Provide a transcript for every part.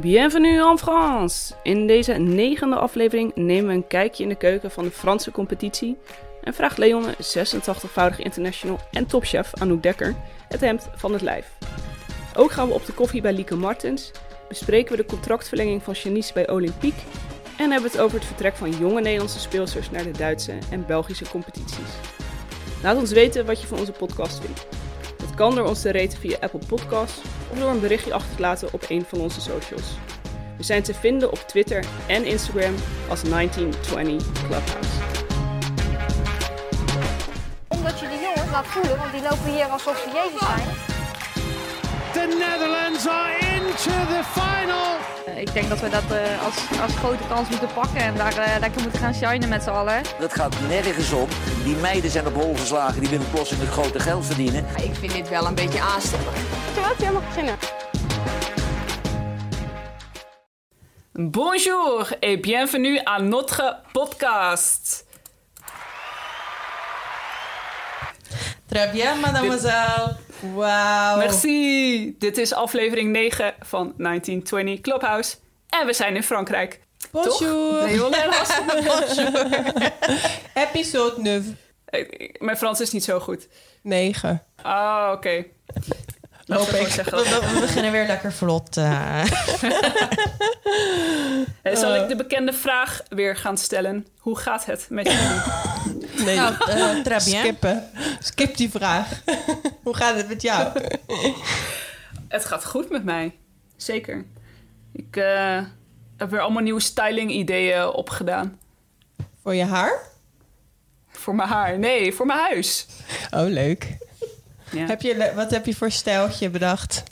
Bienvenue en France! In deze negende aflevering nemen we een kijkje in de keuken van de Franse competitie en vraagt Leon, 86-voudige international en topchef Anouk Dekker, het hemd van het lijf. Ook gaan we op de koffie bij Lieke Martens, bespreken we de contractverlenging van Janice bij Olympique en hebben het over het vertrek van jonge Nederlandse speelsters naar de Duitse en Belgische competities. Laat ons weten wat je van onze podcast vindt. Kan door ons te raten via Apple Podcasts of door een berichtje achter te laten op een van onze socials. We zijn te vinden op Twitter en Instagram als 1920 Clubhouse. Omdat je die jongens laat voelen, want die lopen hier alsof ze Jezus zijn. The Netherlands are into the final. Eh, Ik denk dat we dat eh, als, als grote kans moeten pakken en daar eh, lekker moeten gaan shinen met z'n allen. Dat gaat nergens om. Die meiden zijn op hol geslagen, die willen plotseling het grote geld verdienen. Ik vind dit wel een beetje aanstellig. Terwijl jij mag beginnen. Bonjour et bienvenue à notre podcast. Très bien, mademoiselle. Wauw. Merci! Dit is aflevering 9 van 1920 Clubhouse. En we zijn in Frankrijk. Bonjour. Las. Episode 9. Eh, Mijn Frans is niet zo goed. 9. Ah, oké. Zeggen We, dat- we- we beginnen weer lekker vlot. eh. Eh, Zal ik de bekende vraag weer gaan stellen? Hoe gaat het met jullie? Nee, Nou, eh, très bien. skippen. Skip die vraag. Hoe gaat het met jou? Het gaat goed met mij. Zeker. Ik eh, heb weer allemaal nieuwe styling-ideeën opgedaan. Voor je haar? Voor mijn haar. Nee, voor mijn huis. Oh, leuk. Ja. Heb je, wat heb je voor stijltje bedacht?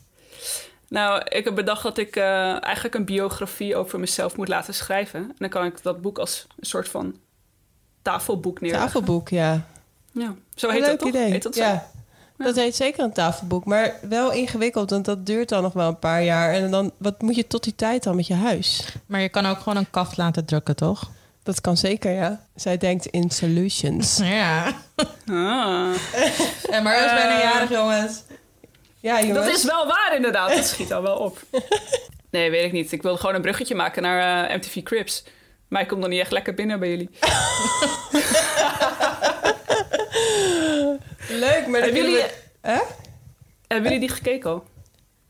Nou, ik heb bedacht dat ik eh, eigenlijk een biografie over mezelf moet laten schrijven. En dan kan ik dat boek als een soort van tafelboek neerleggen. Tafelboek, ja. Ja. Zo heet leuk dat toch? idee. Heet dat zo? ja. Dat heet zeker een tafelboek, maar wel ingewikkeld, want dat duurt dan nog wel een paar jaar. En dan, wat moet je tot die tijd dan met je huis? Maar je kan ook gewoon een kaft laten drukken, toch? Dat kan zeker, ja. Zij denkt in solutions. Ja. Ah. En maar is bijna jarig, jongens. Ja, jongens. Dat is wel waar inderdaad. Dat schiet al wel op. Nee, weet ik niet. Ik wilde gewoon een bruggetje maken naar eh, MTV Cribs. Maar ik kom dan niet echt lekker binnen bij jullie. Leuk, maar Hebben jullie, we... Hè? hebben jullie die gekeken al?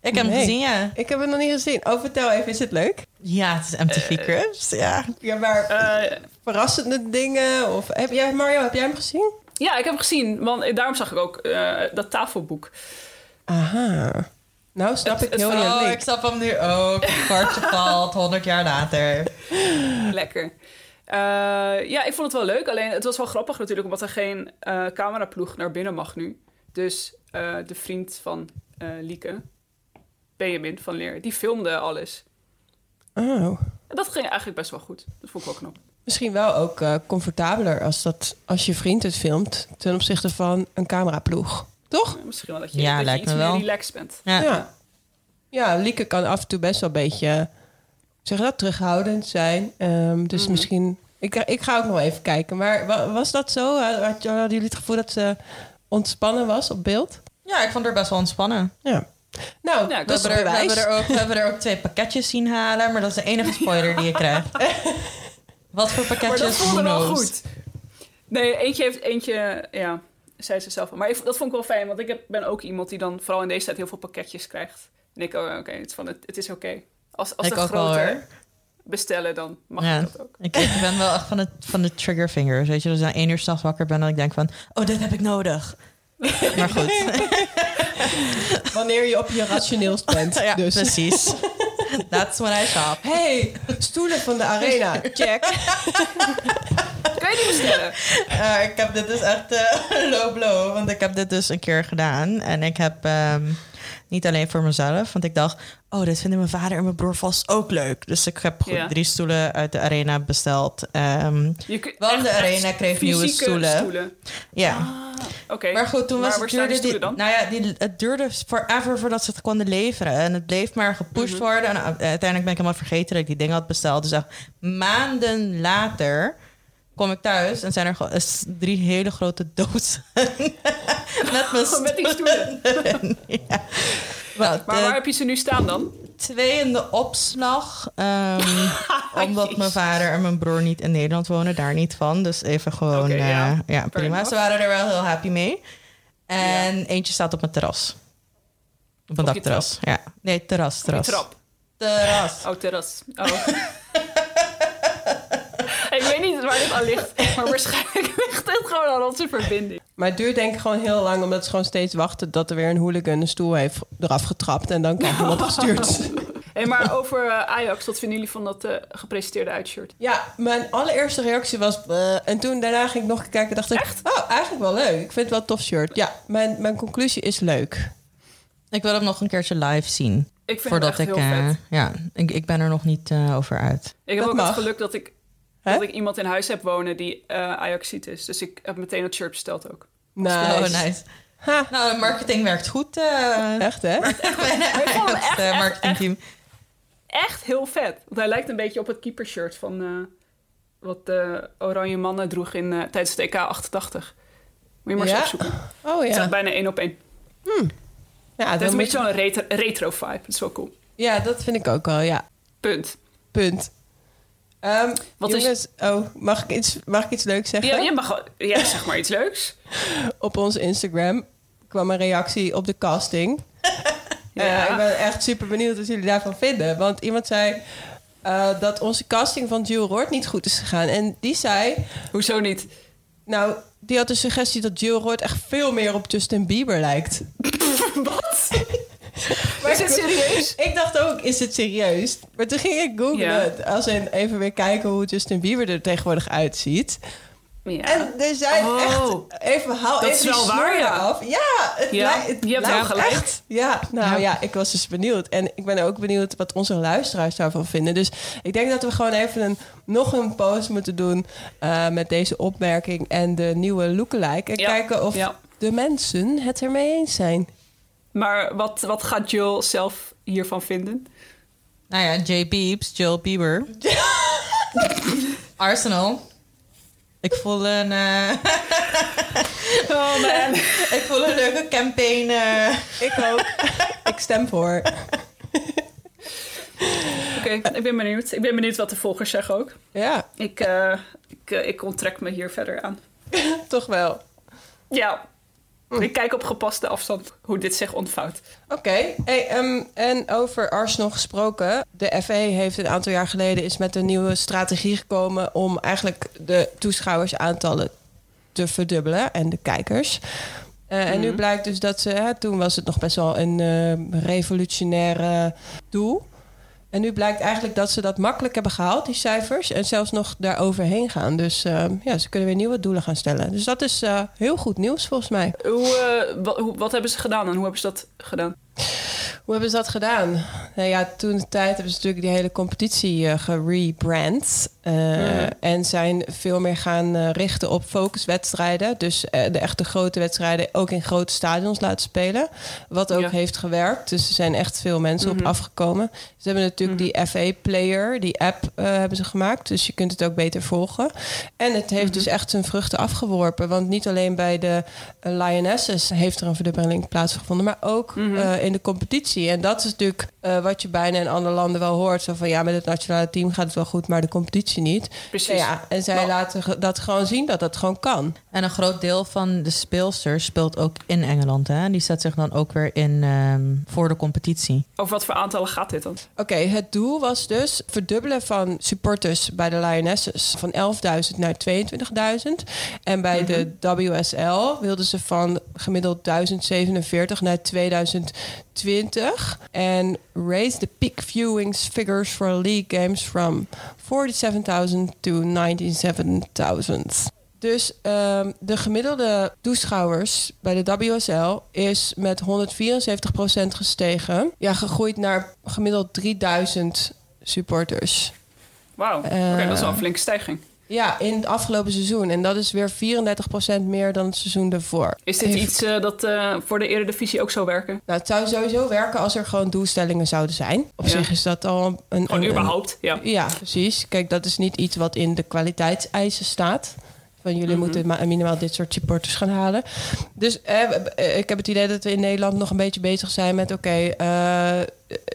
Ik heb hem gezien, ja. Ik heb het nog niet gezien. Oh, vertel even, is het leuk? Ja, het is MTV Cribs, ja. Ja, maar Eh, verrassende dingen? Of heb jij, Mario, heb jij hem gezien? ja, ik heb hem gezien. Want daarom zag ik ook eh, dat tafelboek. Aha. Nou, snap ik heel je Oh, ik snap hem nu ook. Kwartje valt, 100 jaar later. Lekker. Eh, ja, ik vond het wel leuk. Alleen het was wel grappig natuurlijk, omdat er geen eh, cameraploeg naar binnen mag nu. Dus eh, de vriend van eh, Lieke, Benjamin van Leer, die filmde alles. Oh. En dat ging eigenlijk best wel goed. Dat vond ik wel knap. Misschien wel ook eh, comfortabeler als, dat, als je vriend het filmt... ten opzichte van een cameraploeg. Toch? Ja, Misschien wel dat je, Ja, dat je iets me meer wel. relaxed bent. Ja. Ja. Ja, Lieke kan af en toe best wel een beetje... zeg dat? Terughoudend zijn. Ehm, dus Mhm. misschien... Ik, ik ga ook nog even kijken. Maar wa- was dat zo? Had- Hadden jullie het gevoel dat ze ontspannen was op beeld? Ja, ik vond het best wel ontspannen. Ja. Nou, Ja, dat We er, we, bewijs. hebben er ook, we hebben er ook twee pakketjes zien halen, maar dat is de enige spoiler die je krijgt. Wat voor Maar dat pakketjes? voelde wel knows? goed. Nee, eentje heeft eentje, ja, zei ze zelf al. Maar ik, dat vond ik wel fijn, want ik heb, ben ook iemand die dan vooral in deze tijd heel veel pakketjes krijgt. En ik, oh, oké, het, is van het, het is oké. Als, als Ik de ook wel, groter bestellen, dan mag Ja. ik dat ook. Ik, ik ben wel echt van de, van de trigger fingers. Weet je, ik na één uur s'nachts wakker ben, dan ik denk van... Oh, dit heb ik nodig. Maar goed. Wanneer je op je rationeelst bent. Ja, dus. precies. That's when I shop. Hey, stoelen van de arena. Check. Kan je die bestellen? Ik heb dit dus echt eh, low blow. Want ik heb dit dus een keer gedaan. En ik heb ehm, niet alleen voor mezelf. Want ik dacht, oh, dit vinden mijn vader en mijn broer vast ook leuk. Dus ik heb Ja. drie stoelen uit de arena besteld. Ehm, Je kun- Want de arena kreeg nieuwe stoelen. ja. Ah, Oké. Maar goed, toen Maar was het duurde die, dan? nou ja, die, het duurde forever voordat ze het konden leveren. En het bleef maar gepusht Mhm. worden. En uh, uiteindelijk ben ik helemaal vergeten dat ik die dingen had besteld. Dus echt maanden later kom ik thuis en zijn er gewoon, eh, drie hele grote dozen. Met mijn Met die stoelen. stoelen. ja. Maar eh, waar heb je ze nu staan dan? Twee in de opslag. ehm, omdat mijn vader en mijn broer niet in Nederland wonen. Daar niet van. Dus even gewoon... Eh, ja. ja. prima. enough. Ze waren er wel heel happy mee. En eentje staat op mijn terras. Op een dakterras. Ja. Nee, terras, terras. trap. Terras. Oh, terras. Oh. Weet niet waar dit aan ligt, maar waarschijnlijk ligt het gewoon aan onze verbinding. Maar het duurt denk ik gewoon heel lang, omdat ze gewoon steeds wachten dat er weer een hooligan een stoel heeft eraf getrapt en dan krijg je hem opgestuurd. Hey, maar over eh, Ajax, wat vinden jullie van dat eh, gepresenteerde uitshirt? Ja, mijn allereerste reactie was... "Bleh." en toen daarna ging ik nog kijken en dacht ik... Oh, eigenlijk wel leuk. Ik vind het wel een tof shirt. Ja, mijn, mijn conclusie is leuk. Ik wil hem nog een keertje live zien. Ik vind Voordat het ik... echt heel eh, vet. ja, ik, ik ben er nog niet eh, over uit. Ik heb dat ook mag. het geluk dat ik, Hè? dat ik iemand in huis heb wonen die eh Ajaxiet is. Dus ik heb meteen het shirt besteld ook. Nice. Oh, nice. Ha. Nou, marketing werkt goed. eh Echt, hè? Echt, eh, echt, marketingteam. echt heel vet. Want hij lijkt een beetje op het keepershirt van eh, wat de Oranje Mannen droeg in, eh, tijdens het EK 88. Moet je maar eens Ja? opzoeken. Oh Het is ja. bijna één op één. Ja, Het dan is een beetje zo'n retro, retro vibe. Dat is wel cool. ja, dat vind ik ook wel, ja. Punt. Punt. Ehm, Wat is- jongens, oh, mag ik, iets, mag ik iets leuks zeggen? Ja, je mag ja, zeg maar iets leuks. Op ons Instagram kwam een reactie op de casting. Ja. Eh, ik ben echt super benieuwd wat jullie daarvan vinden. Want iemand zei eh, dat onze casting van Jill Roord niet goed is gegaan. En die zei, Hoezo niet? nou, die had de suggestie dat Jill Roord echt veel meer op Justin Bieber lijkt. Wat? Maar Is het serieus? Ik dacht ook, is het serieus? Maar toen ging ik googlen, als in even weer kijken hoe Justin Bieber er tegenwoordig uitziet. Ja. En er zijn Oh. echt, even haal Dat even is wel waar, ja. eraf. Ja, het, Ja, lijkt- het je hebt wel gelijk. echt. Ja, nou ja. ik was dus benieuwd. En ik ben ook benieuwd wat onze luisteraars daarvan vinden. Dus ik denk dat we gewoon even een, nog een post moeten doen eh, met deze opmerking en de nieuwe lookalike. En kijken of de mensen het ermee eens zijn. Maar wat, wat gaat Jill zelf hiervan vinden? Nou ja, J. Beeps, Jill Bieber. Arsenal. Ik voel een, eh, Oh man. ik voel een leuke campaign. eh. Ik ook. ik stem voor. Oké, ik ben benieuwd. Ik ben benieuwd wat de volgers zeggen ook. Ja, Ik, eh, ik, ik onttrek me hier verder aan. toch wel. Ja, ik kijk op gepaste afstand hoe dit zich ontvouwt. Oké, hey, ehm, en over Arsenal gesproken. De FA heeft een aantal jaar geleden is met een nieuwe strategie gekomen om eigenlijk de toeschouwersaantallen te verdubbelen en de kijkers. Eh, En nu blijkt dus dat ze, hè, toen was het nog best wel een eh, revolutionaire doel. En nu blijkt eigenlijk dat ze dat makkelijk hebben gehaald, die cijfers. En zelfs nog daar overheen gaan. Dus eh, ja, ze kunnen weer nieuwe doelen gaan stellen. Dus dat is eh, heel goed nieuws volgens mij. Hoe, eh, hoe, wat hebben ze gedaan en hoe hebben ze dat gedaan? Hoe hebben ze dat gedaan? Nou ja, toen de tijd hebben ze natuurlijk die hele competitie eh gerebrand. Eh, En zijn veel meer gaan eh, richten op focuswedstrijden. Dus de echte grote wedstrijden ook in grote stadions laten spelen. Wat ook Ja. heeft gewerkt. Dus er zijn echt veel mensen op afgekomen. Ze hebben natuurlijk die FA-player, die app hebben ze gemaakt. Dus je kunt het ook beter volgen. En het heeft dus echt zijn vruchten afgeworpen. Want niet alleen bij de Lionesses heeft er een verdubbeling plaatsgevonden, maar ook eh, in de competitie. En dat is natuurlijk eh, wat je bijna in andere landen wel hoort. Zo van ja, met het nationale team gaat het wel goed, maar de competitie niet. Precies. Nou ja, en zij Maar- laten dat gewoon zien dat dat gewoon kan. En een groot deel van de speelsters speelt ook in Engeland. Hè? Die zet zich dan ook weer in ehm, voor de competitie. Over wat voor aantallen gaat dit dan? Oké, het doel was dus verdubbelen van supporters bij de Lionesses van 11.000 naar 22.000. En bij de WSL wilden ze van gemiddeld 1047 naar 2020. En raise the peak viewings figures for league games from 47.000 to 97.000. Dus ehm, de gemiddelde toeschouwers bij de WSL is met 174% gestegen. Ja, gegroeid naar gemiddeld 3000 supporters. Wauw, Eh, oké, dat is wel een flinke stijging. Ja, in het afgelopen seizoen. En dat is weer 34% meer dan het seizoen daarvoor. Is dit iets eh, dat eh, voor de Eredivisie ook zou werken? Nou, het zou sowieso werken als er gewoon doelstellingen zouden zijn. Op Ja. zich is dat al een... Gewoon een- überhaupt, ja. Ja, precies. Kijk, dat is niet iets wat in de kwaliteitseisen staat. Van jullie moeten ma- minimaal dit soort supporters gaan halen. Dus eh, ik heb het idee dat we in Nederland nog een beetje bezig zijn met... oké,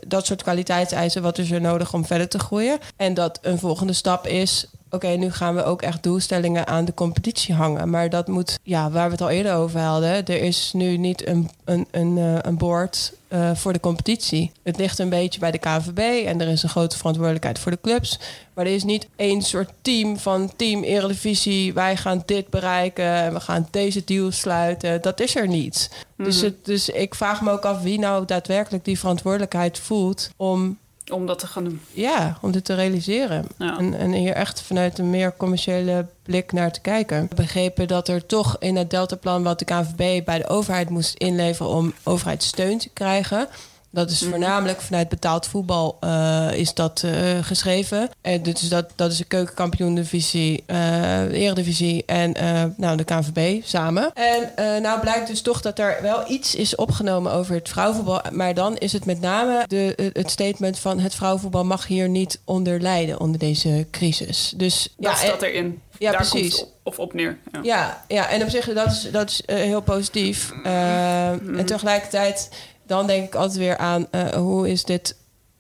dat soort kwaliteitseisen, wat is er nodig om verder te groeien? En dat een volgende stap is... oké, nu gaan we ook echt doelstellingen aan de competitie hangen. Maar dat moet, ja, waar we het al eerder over hadden... er is nu niet een, een, een, eh, een board eh, voor de competitie. Het ligt een beetje bij de KVB en er is een grote verantwoordelijkheid voor de clubs. Maar er is niet één soort team van team Eredivisie. Wij gaan dit bereiken en we gaan deze deal sluiten. Dat is er niet. dus, het, dus ik vraag me ook af wie nou daadwerkelijk die verantwoordelijkheid voelt om, Om dat te gaan doen. ja, om dit te realiseren. Ja. En, en hier echt vanuit een meer commerciële blik naar te kijken. We begrepen dat er toch in het deltaplan wat de KNVB bij de overheid moest inleveren om overheidssteun te krijgen. Dat is voornamelijk vanuit betaald voetbal eh, is dat eh, geschreven. En dus dat, dat is de keukenkampioen-divisie, eh, de eredivisie en nou, de KNVB samen. En nou blijkt dus toch dat er wel iets is opgenomen over het vrouwenvoetbal. Maar dan is het met name de, het statement van het vrouwenvoetbal mag hier niet onder lijden onder deze crisis. Dus Dat ja, staat erin. Ja, Daar precies. komt of op neer. Ja. ja, ja, en op zich, dat is, dat is heel positief. Eh, En tegelijkertijd, dan denk ik altijd weer aan eh, hoe is dit.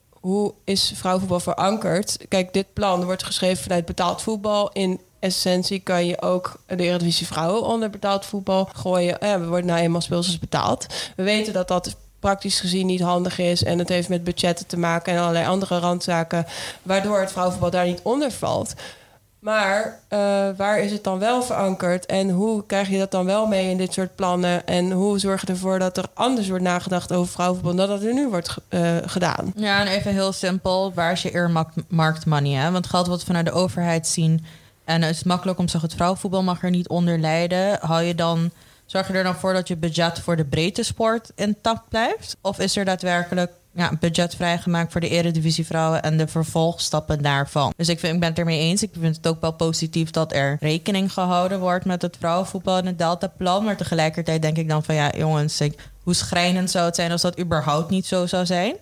Hoe is vrouwenvoetbal verankerd? Kijk, dit plan wordt geschreven vanuit betaald voetbal. In essentie kan je ook de Eredivisie Vrouwen onder betaald voetbal gooien. Ja, we worden nou eenmaal speelsters betaald. We weten dat dat praktisch gezien niet handig is. En het heeft met budgetten te maken en allerlei andere randzaken. Waardoor het vrouwenvoetbal daar niet onder valt. Maar eh, waar is het dan wel verankerd? En hoe krijg je dat dan wel mee in dit soort plannen? En hoe zorg je ervoor dat er anders wordt nagedacht over vrouwenvoetbal... dan dat er nu wordt eh, gedaan? Ja, en even heel simpel. Waar is je earmarked money? Hè? Want geld wat we vanuit de overheid zien... en het is makkelijk om te zeggen... het vrouwenvoetbal mag er niet onder lijden. Je dan, zorg je er dan voor dat je budget voor de breedte sport intact blijft? Of is er daadwerkelijk ja, budget vrijgemaakt voor de eredivisie vrouwen... en de vervolgstappen daarvan? Dus ik, vind, ik ben het ermee eens. Ik vind het ook wel positief dat er rekening gehouden wordt... met het vrouwenvoetbal en het deltaplan. Maar tegelijkertijd denk ik dan van... ja, jongens, ik- hoe schrijnend zou het zijn... als dat überhaupt niet zo zou zijn?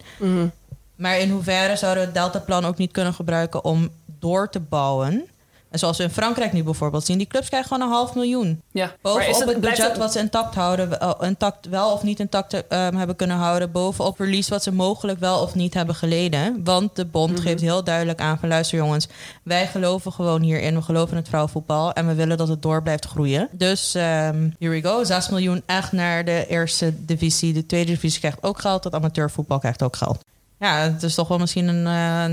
Maar in hoeverre zouden we het deltaplan ook niet kunnen gebruiken om door te bouwen? En zoals we in Frankrijk nu bijvoorbeeld zien, die clubs krijgen gewoon een half miljoen. Ja. Bovenop het, budget het- wat ze intact houden, wel- intact, wel of niet intact ehm, hebben kunnen houden. Bovenop verlies wat ze mogelijk wel of niet hebben geleden. Want de bond Mhm. geeft heel duidelijk aan van luister jongens, wij geloven gewoon hierin. We geloven in het vrouwenvoetbal en we willen dat het door blijft groeien. Dus ehm here we go. 6 miljoen echt naar de eerste divisie. De tweede divisie krijgt ook geld. Het amateurvoetbal krijgt ook geld. Ja, het is toch wel misschien een.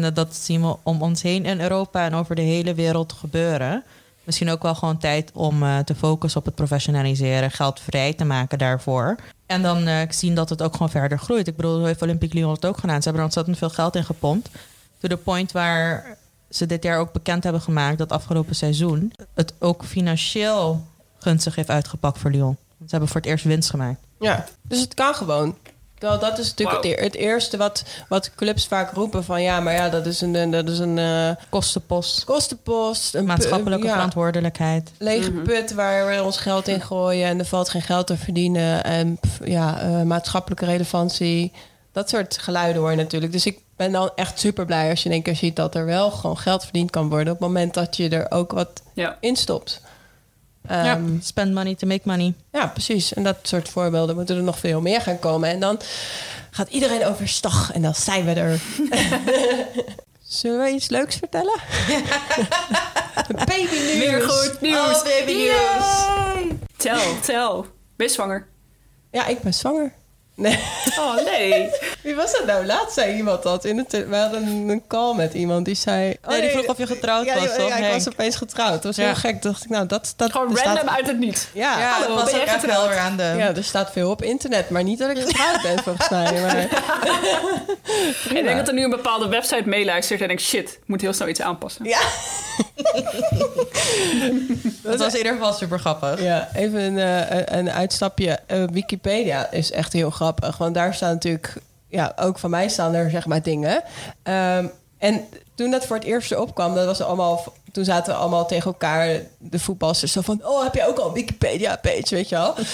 eh, dat zien we om ons heen in Europa en over de hele wereld gebeuren. Misschien ook wel gewoon tijd om eh, te focussen op het professionaliseren, geld vrij te maken daarvoor. En dan eh, zien dat het ook gewoon verder groeit. Ik bedoel, heeft Olympique Lyon het ook gedaan? Ze hebben er ontzettend veel geld in gepompt. To the point waar ze dit jaar ook bekend hebben gemaakt dat afgelopen seizoen het ook financieel gunstig heeft uitgepakt voor Lyon. Ze hebben voor het eerst winst gemaakt. Ja, dus het kan gewoon. Terwijl dat is natuurlijk Wauw. het, eer- het eerste wat, wat clubs vaak roepen van... ja, maar ja, dat is een, dat is een eh, Kostenpost, kostenpost. Een maatschappelijke ja, verantwoordelijkheid. lege put waar we ons geld in gooien... en er valt geen geld te verdienen. En pff, ja, eh, maatschappelijke relevantie. Dat soort geluiden hoor je natuurlijk. Dus ik ben dan echt super blij als je in één keer ziet... dat er wel gewoon geld verdiend kan worden... op het moment dat je er ook wat Ja. in stopt. Ja, Ehm, spend money to make money. ja, precies. En dat soort voorbeelden moeten er nog veel meer gaan komen. En dan gaat iedereen overstag en dan zijn we er. Zullen we iets leuks vertellen? baby nieuws. Weer goed nieuws. Oh, baby Yay! Tel, tel. Ben je zwanger? Ja, ik ben zwanger. Nee. Oh, nee. Wie was dat nou? Laatst zei iemand dat. In het, we hadden een, call met iemand die zei... Oh, Nee, die vroeg of je getrouwd ja, was, ja, toch, ja, ik Henk? was opeens getrouwd. Dat was Ja. heel gek. dacht ik, nou, dat, dat Gewoon staat- random uit het niet. Ja, Ja, Hallo, dat was ben echt wel random. ja, er staat veel op internet. Maar niet dat ik getrouwd ben, volgens mij. Maar, Ik denk dat er nu een bepaalde website meeluistert en denkt... shit, ik moet heel snel iets aanpassen. ja. Dat was in ieder geval super grappig. Ja, even een, eh, een- een uitstapje. Eh, Wikipedia is echt heel grappig. Want daar staan natuurlijk... Ja, ook van mij staan er zeg maar dingen. Ehm, En toen dat voor het eerst erop kwam, dat was allemaal, toen zaten we allemaal tegen elkaar, de voetbalsters, zo van, oh, heb je ook al een Wikipedia-page, weet je wel?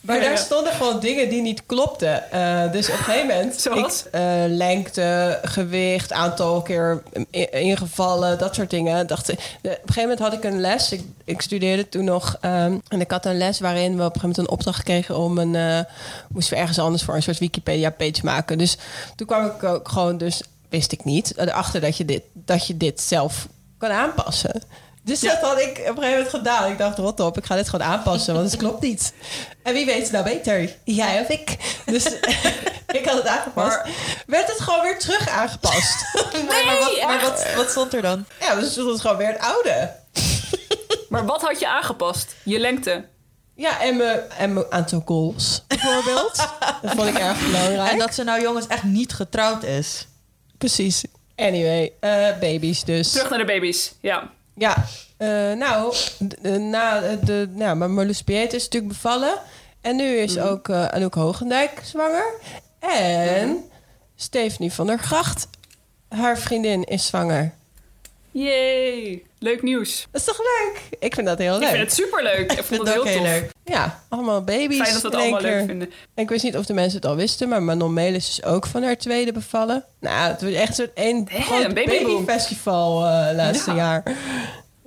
Maar daar stonden gewoon dingen die niet klopten. Eh, dus op een gegeven moment, Zoals? ik, eh, lengte, gewicht, aantal keer ingevallen, dat soort dingen. Dacht, op een gegeven moment had ik een les, ik, ik studeerde toen nog, ehm, en ik had een les waarin we op een gegeven moment een opdracht kregen om een, eh, moesten we ergens anders voor een soort Wikipedia-page maken. Dus toen kwam ik ook gewoon dus wist ik niet. Erachter dat je dit, dat je dit zelf kan aanpassen. Dus dat had ik op een gegeven moment gedaan. Ik dacht, rot op, ik ga dit gewoon aanpassen, want het klopt niet. En wie weet het nou beter? Jij of ik? Dus ik had het aangepast. werd het gewoon weer terug aangepast. Nee, maar wat, maar wat, wat stond er dan? ja, dus het was gewoon weer het oude. Maar wat had je aangepast? Je lengte. Ja, en mijn, en mijn aantal goals, bijvoorbeeld. dat vond ik erg belangrijk. En dat ze nou jongens echt niet getrouwd is. Precies. Anyway, eh, baby's dus. Terug naar de baby's. Ja. Ja, eh, nou, eh, na de, nou, maar Marloes Piet is natuurlijk bevallen. En nu is ook eh, Anouk Hogendijk zwanger. En Stephanie van der Gracht, haar vriendin, is zwanger. Yay. Leuk nieuws. Dat is toch leuk? Ik vind dat heel Ik leuk. vind het superleuk. Ik, Ik vond vind het heel ook heel tof. leuk. Ja, allemaal baby's. Fijn dat we het allemaal leuk vinden. En ik wist niet of de mensen het al wisten, maar Manon Melis is ook van haar tweede bevallen. Nou, het wordt echt een soort één Hè, groot een babyboom. babyfestival eh laatste Ja. jaar.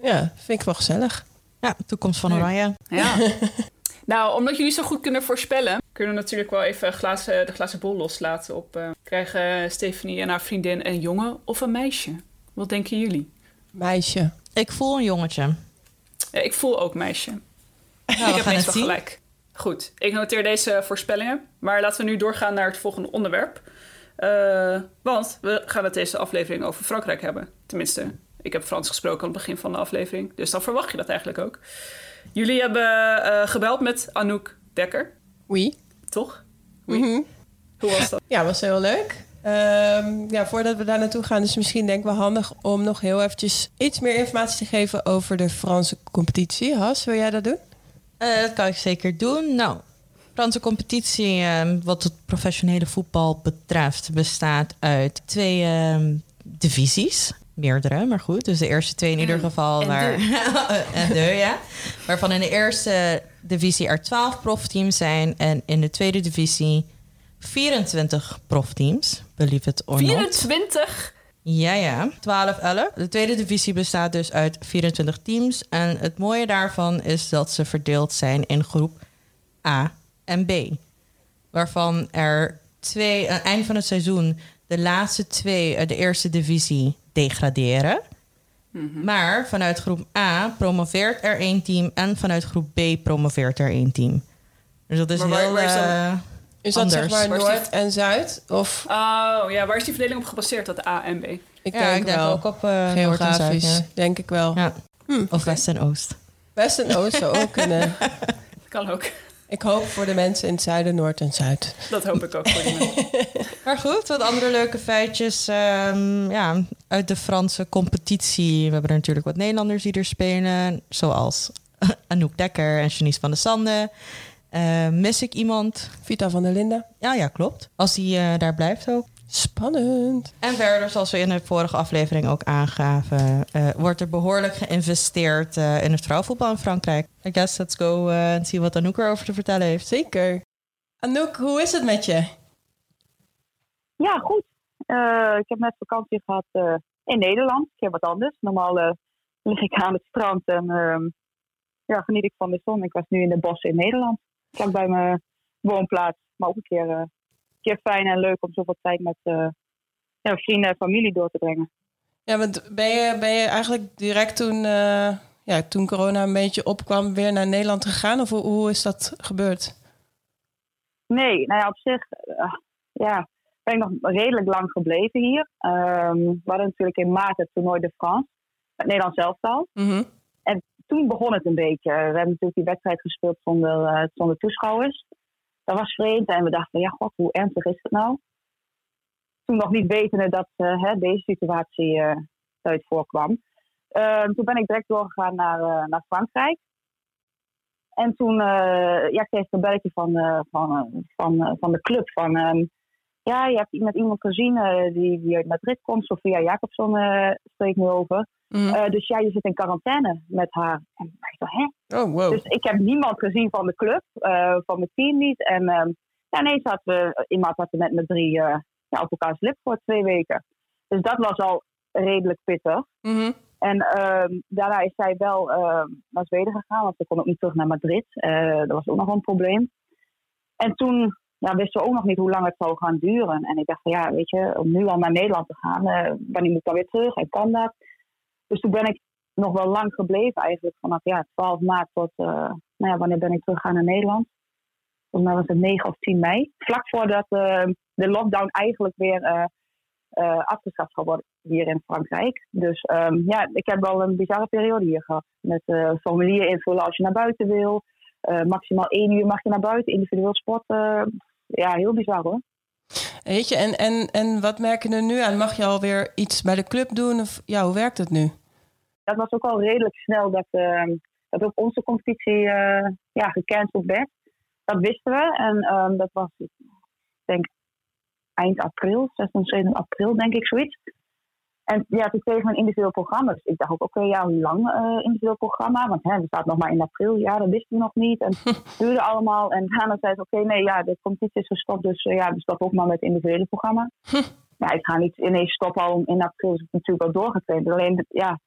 Ja, vind ik wel gezellig. Ja, toekomst van Oranje. Ja. nou, omdat jullie zo goed kunnen voorspellen, kunnen we natuurlijk wel even glazen, de glazen bol loslaten op... eh, krijgen Stephanie en haar vriendin een jongen of een meisje? Wat denken jullie? Meisje. Ik voel een jongetje. Ja, ik voel ook meisje. Nou, ik we heb gaan het meestal zien. gelijk. Goed, ik noteer deze voorspellingen. Maar laten we nu doorgaan naar het volgende onderwerp. Eh, want we gaan het deze aflevering over Frankrijk hebben. Tenminste, ik heb Frans gesproken aan het begin van de aflevering. Dus dan verwacht je dat eigenlijk ook. Jullie hebben eh, gebeld met Anouk Dekker, Oui. toch? Oui. Mhm. Hoe was dat? Ja, was heel leuk. Ehm, ja, voordat we daar naartoe gaan, is het misschien denk ik wel handig om nog heel eventjes iets meer informatie te geven over de Franse competitie. Has, wil jij dat doen? Eh, dat kan ik zeker doen. Nou, Franse competitie, ehm, wat het professionele voetbal betreft, bestaat uit twee ehm, divisies. Meerdere, maar goed. Dus de eerste twee in ieder geval. en waar, en de, ja. Waarvan in de eerste divisie er 12 profteams zijn. En in de tweede divisie 24 profteams. Believe it or not. 24? Ja, ja. 12, 11. De tweede divisie bestaat dus uit 24 teams. En het mooie daarvan is dat ze verdeeld zijn in groep A en B. Waarvan er twee, aan het eind van het seizoen, de laatste twee uit de eerste divisie degraderen. Maar vanuit groep A promoveert er één team en vanuit groep B promoveert er één team. Dus dat is Maar heel... waar is eh, Is dat Anders. zeg maar Noord en Zuid? Of Oh ja, waar is die verdeling op gebaseerd, dat A en B? ik ja, denk ik denk wel ook op Noord en Zuid. geografisch, Ja. denk ik wel. Ja. Hm, Of West en Oost. West en Oost zou ook kunnen. Kan ook. Ik hoop voor de mensen in het zuiden, Noord en Zuid. Dat hoop ik ook voor die mensen. Maar goed, wat andere leuke feitjes. ehm, ja, uit de Franse competitie. We hebben er natuurlijk wat Nederlanders die er spelen. Zoals Anouk Dekker en Janice van der Sande. Eh, mis ik iemand? Vita van der Linden. Ja, ja, klopt. Als die eh, daar blijft ook. Spannend. En verder, zoals we in de vorige aflevering ook aangaven... eh, wordt er behoorlijk geïnvesteerd eh, in het vrouwenvoetbal in Frankrijk. I guess let's go en zien wat Anouk erover te vertellen heeft. Zeker. Anouk, hoe is het met je? Ja, goed. Eh, ik heb net vakantie gehad eh, in Nederland. Ik heb wat anders. Normaal eh, lig ik aan het strand en ehm, ja, geniet ik van de zon. Ik was nu in de bossen in Nederland. Vlak bij mijn woonplaats. Maar ook een keer, eh, een keer fijn en leuk om zoveel tijd met eh, ja, vrienden en familie door te brengen. Ja, want ben je, ben je eigenlijk direct toen, eh, ja, toen corona een beetje opkwam weer naar Nederland gegaan? Of hoe, hoe is dat gebeurd? Nee, nou ja, op zich ja, ben ik nog redelijk lang gebleven hier. Ehm, we hadden natuurlijk in maart het toernooi de France. Het Nederlands elftal. Mhm. Toen begon het een beetje. We hebben natuurlijk die wedstrijd gespeeld zonder, eh, zonder toeschouwers. Dat was vreemd en we dachten, ja god, hoe ernstig is het nou? Toen nog niet wetende dat eh, hè, deze situatie eh uit voorkwam. Ehm, toen ben ik direct doorgegaan naar, eh, naar Frankrijk. En toen eh, ja, kreeg ik een belletje van, eh, van, eh, van, eh, van de club van... ehm, ja, je hebt met iemand gezien eh, die, die uit Madrid komt. Sofia Jacobson uh, spreekt nu over. Mhm. Uh, dus ja, je zit in quarantaine met haar. En ik dacht, hè? Oh, wow. Dus ik heb niemand gezien van de club, uh, van mijn team niet. En um, ja, ineens zaten we in mijn appartement met drie ja, op elkaars lip voor twee weken. Dus dat was al redelijk pittig. Mhm. En um, daarna is zij wel uh, naar Zweden gegaan, want ze kon ook niet terug naar Madrid. Uh, dat was ook nog een probleem. En toen ja, wisten we ook nog niet hoe lang het zou gaan duren. En ik dacht van ja, weet je, om nu al naar Nederland te gaan, uh, wanneer moet ik dan weer terug en kan dat? Dus toen ben ik nog wel lang gebleven eigenlijk, vanaf ja, 12 maart tot, uh, nou ja, wanneer ben ik teruggegaan naar Nederland? Volgens was het 9 of 10 mei. Vlak voordat uh, de lockdown eigenlijk weer uh, afgeschaft gaat worden hier in Frankrijk. Dus um, ja, ik heb wel een bizarre periode hier gehad. Met formulieren invullen als je naar buiten wil. Maximaal één uur mag je naar buiten, individueel sporten. ja, heel bizar hoor. Weet je, en, en, en wat merk je er nu aan? Mag je alweer iets bij de club doen? Of ja, hoe werkt het nu? Dat was ook al redelijk snel dat, uh, dat ook onze competitie uh, ja, gecanceld werd. Dat wisten we en um, dat was, ik denk, eind april, 16, 7 april, denk ik, zoiets. En ja, toen kregen we een individueel programma. Dus ik dacht ook, oké, okay, ja, hoe lang uh, individueel programma? Want hè, we staat nog maar in april. Ja, dat wisten we nog niet. En het duurde allemaal. En daarna zei ze, oké, okay, nee, ja, de competitie is gestopt. Dus uh, ja, we stoppen ook maar met het individuele programma. ja, ik ga niet ineens stoppen al in april. Dus ik natuurlijk wel doorgetraind. Alleen, ja,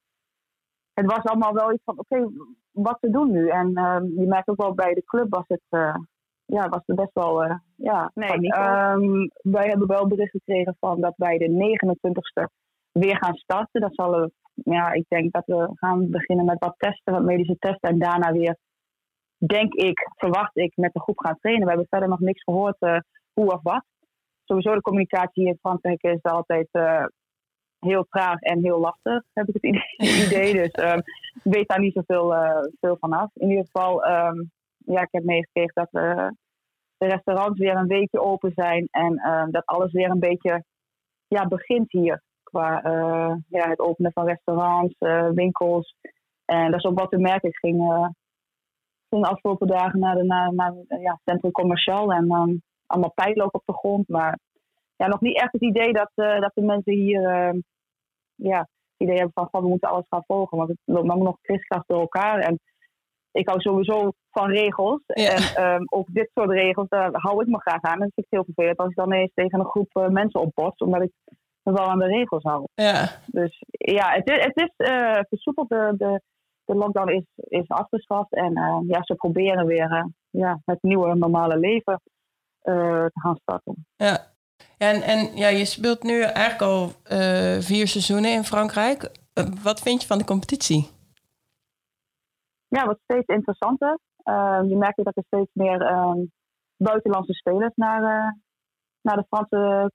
het was allemaal wel iets van, oké, okay, wat te doen nu? En uh, je merkt ook wel bij de club was het... uh, ja, was er best wel, ja, nee, um, wij hebben wel bericht gekregen van dat wij de 29ste weer gaan starten. Dat zal, ja, ik denk dat we gaan beginnen met wat testen, wat medische testen. En daarna weer, denk ik, verwacht ik, met de groep gaan trainen. We hebben verder nog niks gehoord uh, hoe of wat. Sowieso de communicatie in Frankrijk is altijd uh, heel traag en heel lastig, heb ik het idee. dus um, ik weet daar niet zoveel uh, veel van af. In ieder geval, um, ja, ik heb meegekregen dat de restaurants weer een weekje open zijn. En um, dat alles weer een beetje ja, begint hier qua uh, ja, het openen van restaurants, uh, winkels. En dat is ook wat te merken. Ik ging, uh, ging de afgelopen dagen naar, de, naar, naar ja, Centrum Commercial en um, allemaal pijloop op de grond. Maar ja, nog niet echt het idee dat, dat de mensen hier ja, het idee hebben van, van we moeten alles gaan volgen. Want het loopt nog nog kriskras door elkaar. En ik hou sowieso van regels. Ja. En um, ook dit soort regels, daar hou ik me graag aan. En dat vind ik heel vervelend als ik dan eens tegen een groep mensen opbots. Omdat ik wel aan de regels hou. Ja. Dus ja, het is, het is uh, versoepeld. De, de, de lockdown is, is afgeschaft. En uh, ja, ze proberen weer uh, ja, het nieuwe normale leven te gaan starten. Ja. En, en ja, je speelt nu eigenlijk al vier seizoenen in Frankrijk. wat vind je van de competitie? Ja, wordt steeds interessanter. je merkt dat er steeds meer buitenlandse spelers naar, naar de Franse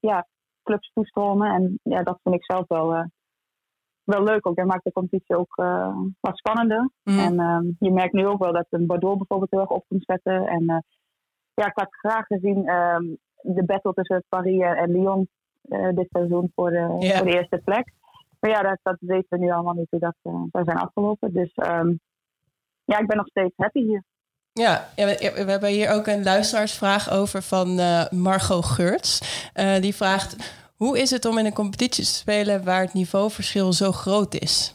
ja, clubs toestromen. En ja, dat vind ik zelf wel, uh, wel leuk ook. Dat maakt de competitie ook uh, wat spannender. Mhm. En um, je merkt nu ook wel dat een Bordeaux bijvoorbeeld heel erg op komt zetten. En uh, ja, ik had graag gezien um, de battle tussen Paris en Lyon dit seizoen voor de, voor de eerste plek. Maar ja, dat, dat weten we nu allemaal niet hoe dat zou zijn afgelopen. Dus um, ja, ik ben nog steeds happy hier. Ja, we, hebben hier ook een luisteraarsvraag over van uh, Margot Geurts. Uh, die vraagt: Hoe is het om in een competitie te spelen waar het niveauverschil zo groot is?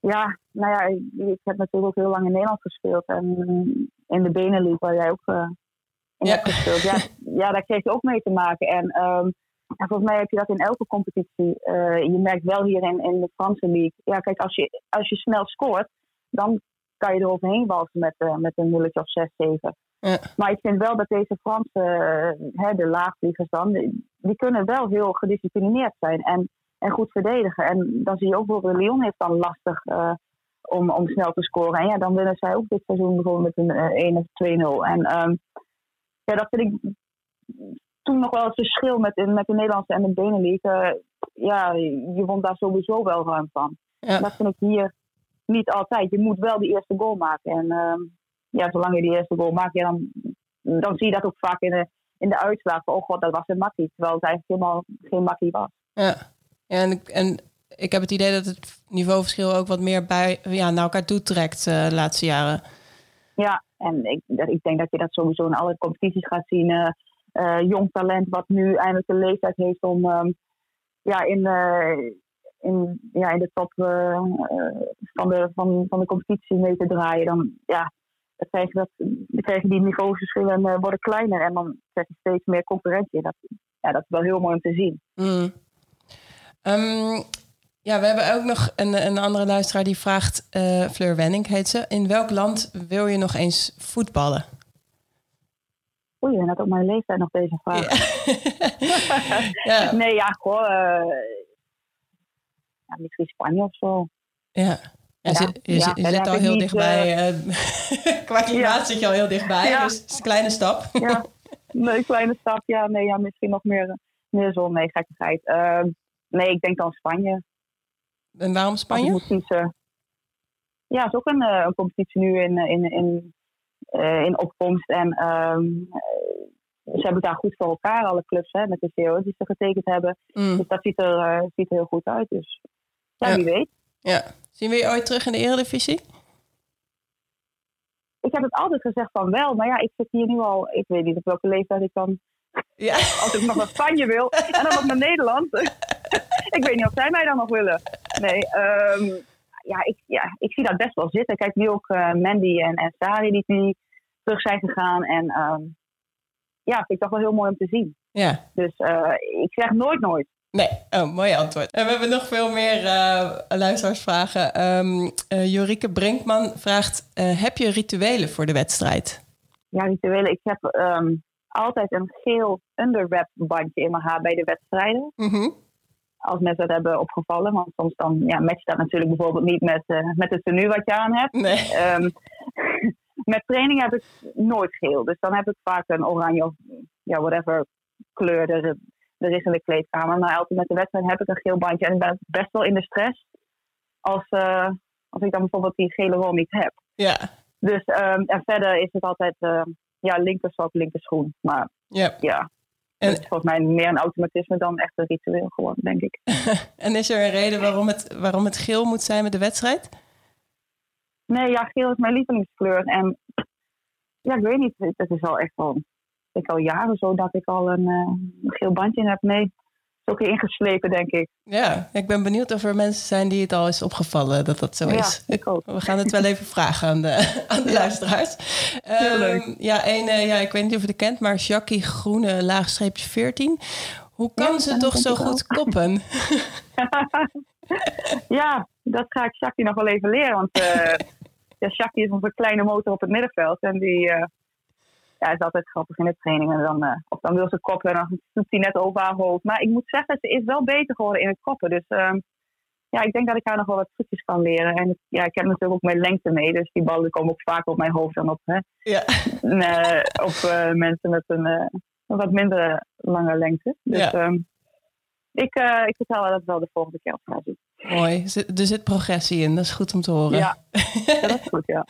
Ja, nou ja, ik, ik heb natuurlijk ook heel lang in Nederland gespeeld. En in de Benelux, waar jij ook uh, in Ja. hebt gespeeld. Ja, ja, daar kreeg je ook mee te maken. En um, en volgens mij heb je dat in elke competitie. Je merkt wel hier in, in de Franse League. Ja, kijk, als je, als je snel scoort, dan kan je er overheen walsen met, uh, met een nulletje of 6, 7. Ja. Maar ik vind wel dat deze Franse, hè, de laagvliegers dan, die, die kunnen wel heel gedisciplineerd zijn en, en goed verdedigen. En dan zie je ook bijvoorbeeld, Lyon heeft dan lastig uh, om, om snel te scoren. En ja, dan winnen zij ook dit seizoen bijvoorbeeld met een 1 of 2-0. En um, ja, dat vind ik toen nog wel het verschil met, met de Nederlandse en de Benelux. Uh, ja, je won daar sowieso wel ruim van. Ja. Dat vind ik hier niet altijd. Je moet wel die eerste goal maken. En uh, ja, zolang je die eerste goal maakt, ja, dan, dan zie je dat ook vaak in de, in de uitslag. Oh god, dat was een makkie. Terwijl het eigenlijk helemaal geen makkie was. Ja, ja en, en ik heb het idee dat het niveauverschil ook wat meer bij, ja, naar elkaar toe trekt uh, de laatste jaren. Ja, en ik, ik denk dat je dat sowieso in alle competities gaat zien. Uh, eh, jong talent wat nu eindelijk de leeftijd heeft om ehm, ja, in, eh, in, ja, in de top eh, eh, van, de, van, van de competitie mee te draaien. Dan, ja, dan krijg je, dat, dan krijg je die niveauverschillen eh, worden kleiner en dan krijg je steeds meer concurrentie. Dat, ja, dat is wel heel mooi om te zien. Mm. Ehm, ja, we hebben ook nog een, een andere luisteraar die vraagt, eh, Fleur Wenning heet ze. In welk land wil je nog eens voetballen? Oei, net op mijn leeftijd nog deze vraag. Ja. Nee, ja, goh. Eh, ja, misschien Spanje of zo. Ja. Je, je, ja, je verder zit al heel niet, dichtbij. eh, qua klimaat zit je al heel dichtbij, dus het is een kleine stap. Ja, nee, kleine stap. Ja, nee, ja, misschien nog meer, meer zon. Nee, gekkigheid. Ehm, nee, ik denk dan Spanje. En waarom Spanje? moet kiezen. Ja, het is ook een, eh, een competitie nu in, eh, in, in, eh, in opkomst. En ehm, eh, ze hebben daar goed voor elkaar, alle clubs, hè, met de CEO's die ze getekend hebben. Mm, Dus dat ziet er, eh, ziet er heel goed uit. Dus ja, Ja. wie weet. ja. Zien we je ooit terug in de Eredivisie? Ik heb het altijd gezegd van wel, maar ja, ik zit hier nu al, ik weet niet op welke leeftijd ik dan, Ja. als ik nog naar Spanje wil en dan nog naar Nederland. ik weet niet of zij mij dan nog willen. Nee, ehm, ja, ik, ja, ik zie dat best wel zitten. Kijk, nu ook eh, Mandy en, en Sari die, die terug zijn gegaan. En ehm, ja, vind ik toch wel heel mooi om te zien. Ja. Dus eh, ik zeg nooit nooit. Nee, oh, mooi antwoord. En we hebben nog veel meer eh luisteraarsvragen. Ehm eh, Jorike Brinkman vraagt: eh, Heb je rituelen voor de wedstrijd? Ja, rituelen. Ik heb ehm, altijd een geel underwrap bandje in mijn haar bij de wedstrijden. Mhm. als mensen dat hebben opgevallen. Want soms dan ja, matcht dat natuurlijk bijvoorbeeld niet met, met het tenue wat je aan hebt. Nee. Ehm, met training heb ik nooit geel. Dus dan heb ik vaak een oranje of ja, whatever kleur er, er is in de kleedkamer. Maar altijd met de wedstrijd heb ik een geel bandje. En ik ben best wel in de stress als, eh, als ik dan bijvoorbeeld die gele rol niet heb. Ja. Dus en verder is het altijd uh, ja, linkersok, linkerschoen. Maar ja. ja, en, het is volgens mij meer een automatisme dan echt een ritueel geworden, denk ik. en is er een reden waarom het, waarom het geel moet zijn met de wedstrijd? Nee, ja, geel is mijn lievelingskleur. En ja, ik weet niet, het is al echt al, ik al jaren zo dat ik al een, een geel bandje in heb. Is ook ingeslepen, denk ik. Ja, ik ben benieuwd of er mensen zijn die het al is opgevallen dat dat zo ja, is. Ik ook. We gaan het wel even vragen aan de, aan de ja. luisteraars. Heel leuk. Um, ja, een, uh, ja, ik weet niet of je het kent, maar Jackie Groene, laagstreepje 14. Hoe kan ja, ze toch zo goed ook. koppen? ja, dat ga ik Jackie nog wel even leren. Want uh, ja, Jackie is onze kleine motor op het middenveld. En die uh, ja, is altijd grappig in de training. En dan, uh, of dan wil ze koppen en dan doet hij net over haar hoofd. Maar ik moet zeggen, ze is wel beter geworden in het koppen. Dus ja, ik denk dat ik haar nog wel wat trucjes kan leren. En ja, ik heb natuurlijk ook mijn lengte mee. Dus die ballen komen ook vaker op mijn hoofd dan op, hè, ja. op mensen met een, wat minder lange lengte. Dus ja. um, ik, uh, ik vertel dat wel de volgende keer op ga zien. Mooi, er zit progressie in, dat is goed om te horen. Ja, dat is goed, ja.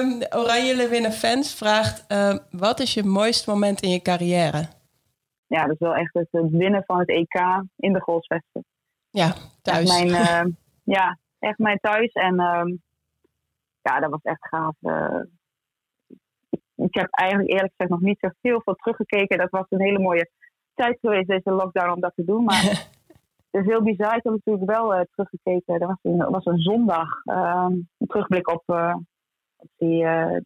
um, Oranje Lewinnen Fans vraagt, uh, wat is je mooiste moment in je carrière? Ja, dat is wel echt het winnen van het EK in de Golfsvesten. Ja, thuis. Echt mijn, uh, ja, echt mijn thuis. En um, ja, dat was echt gaaf. Uh, ik, ik heb eigenlijk eerlijk gezegd nog niet zo heel veel teruggekeken. Dat was een hele mooie tijd geweest, deze lockdown, om dat te doen. Maar het is heel bizar. Ik heb natuurlijk wel uh, teruggekeken. Dat was een, was een zondag. Uh, een terugblik op, uh, op die, uh,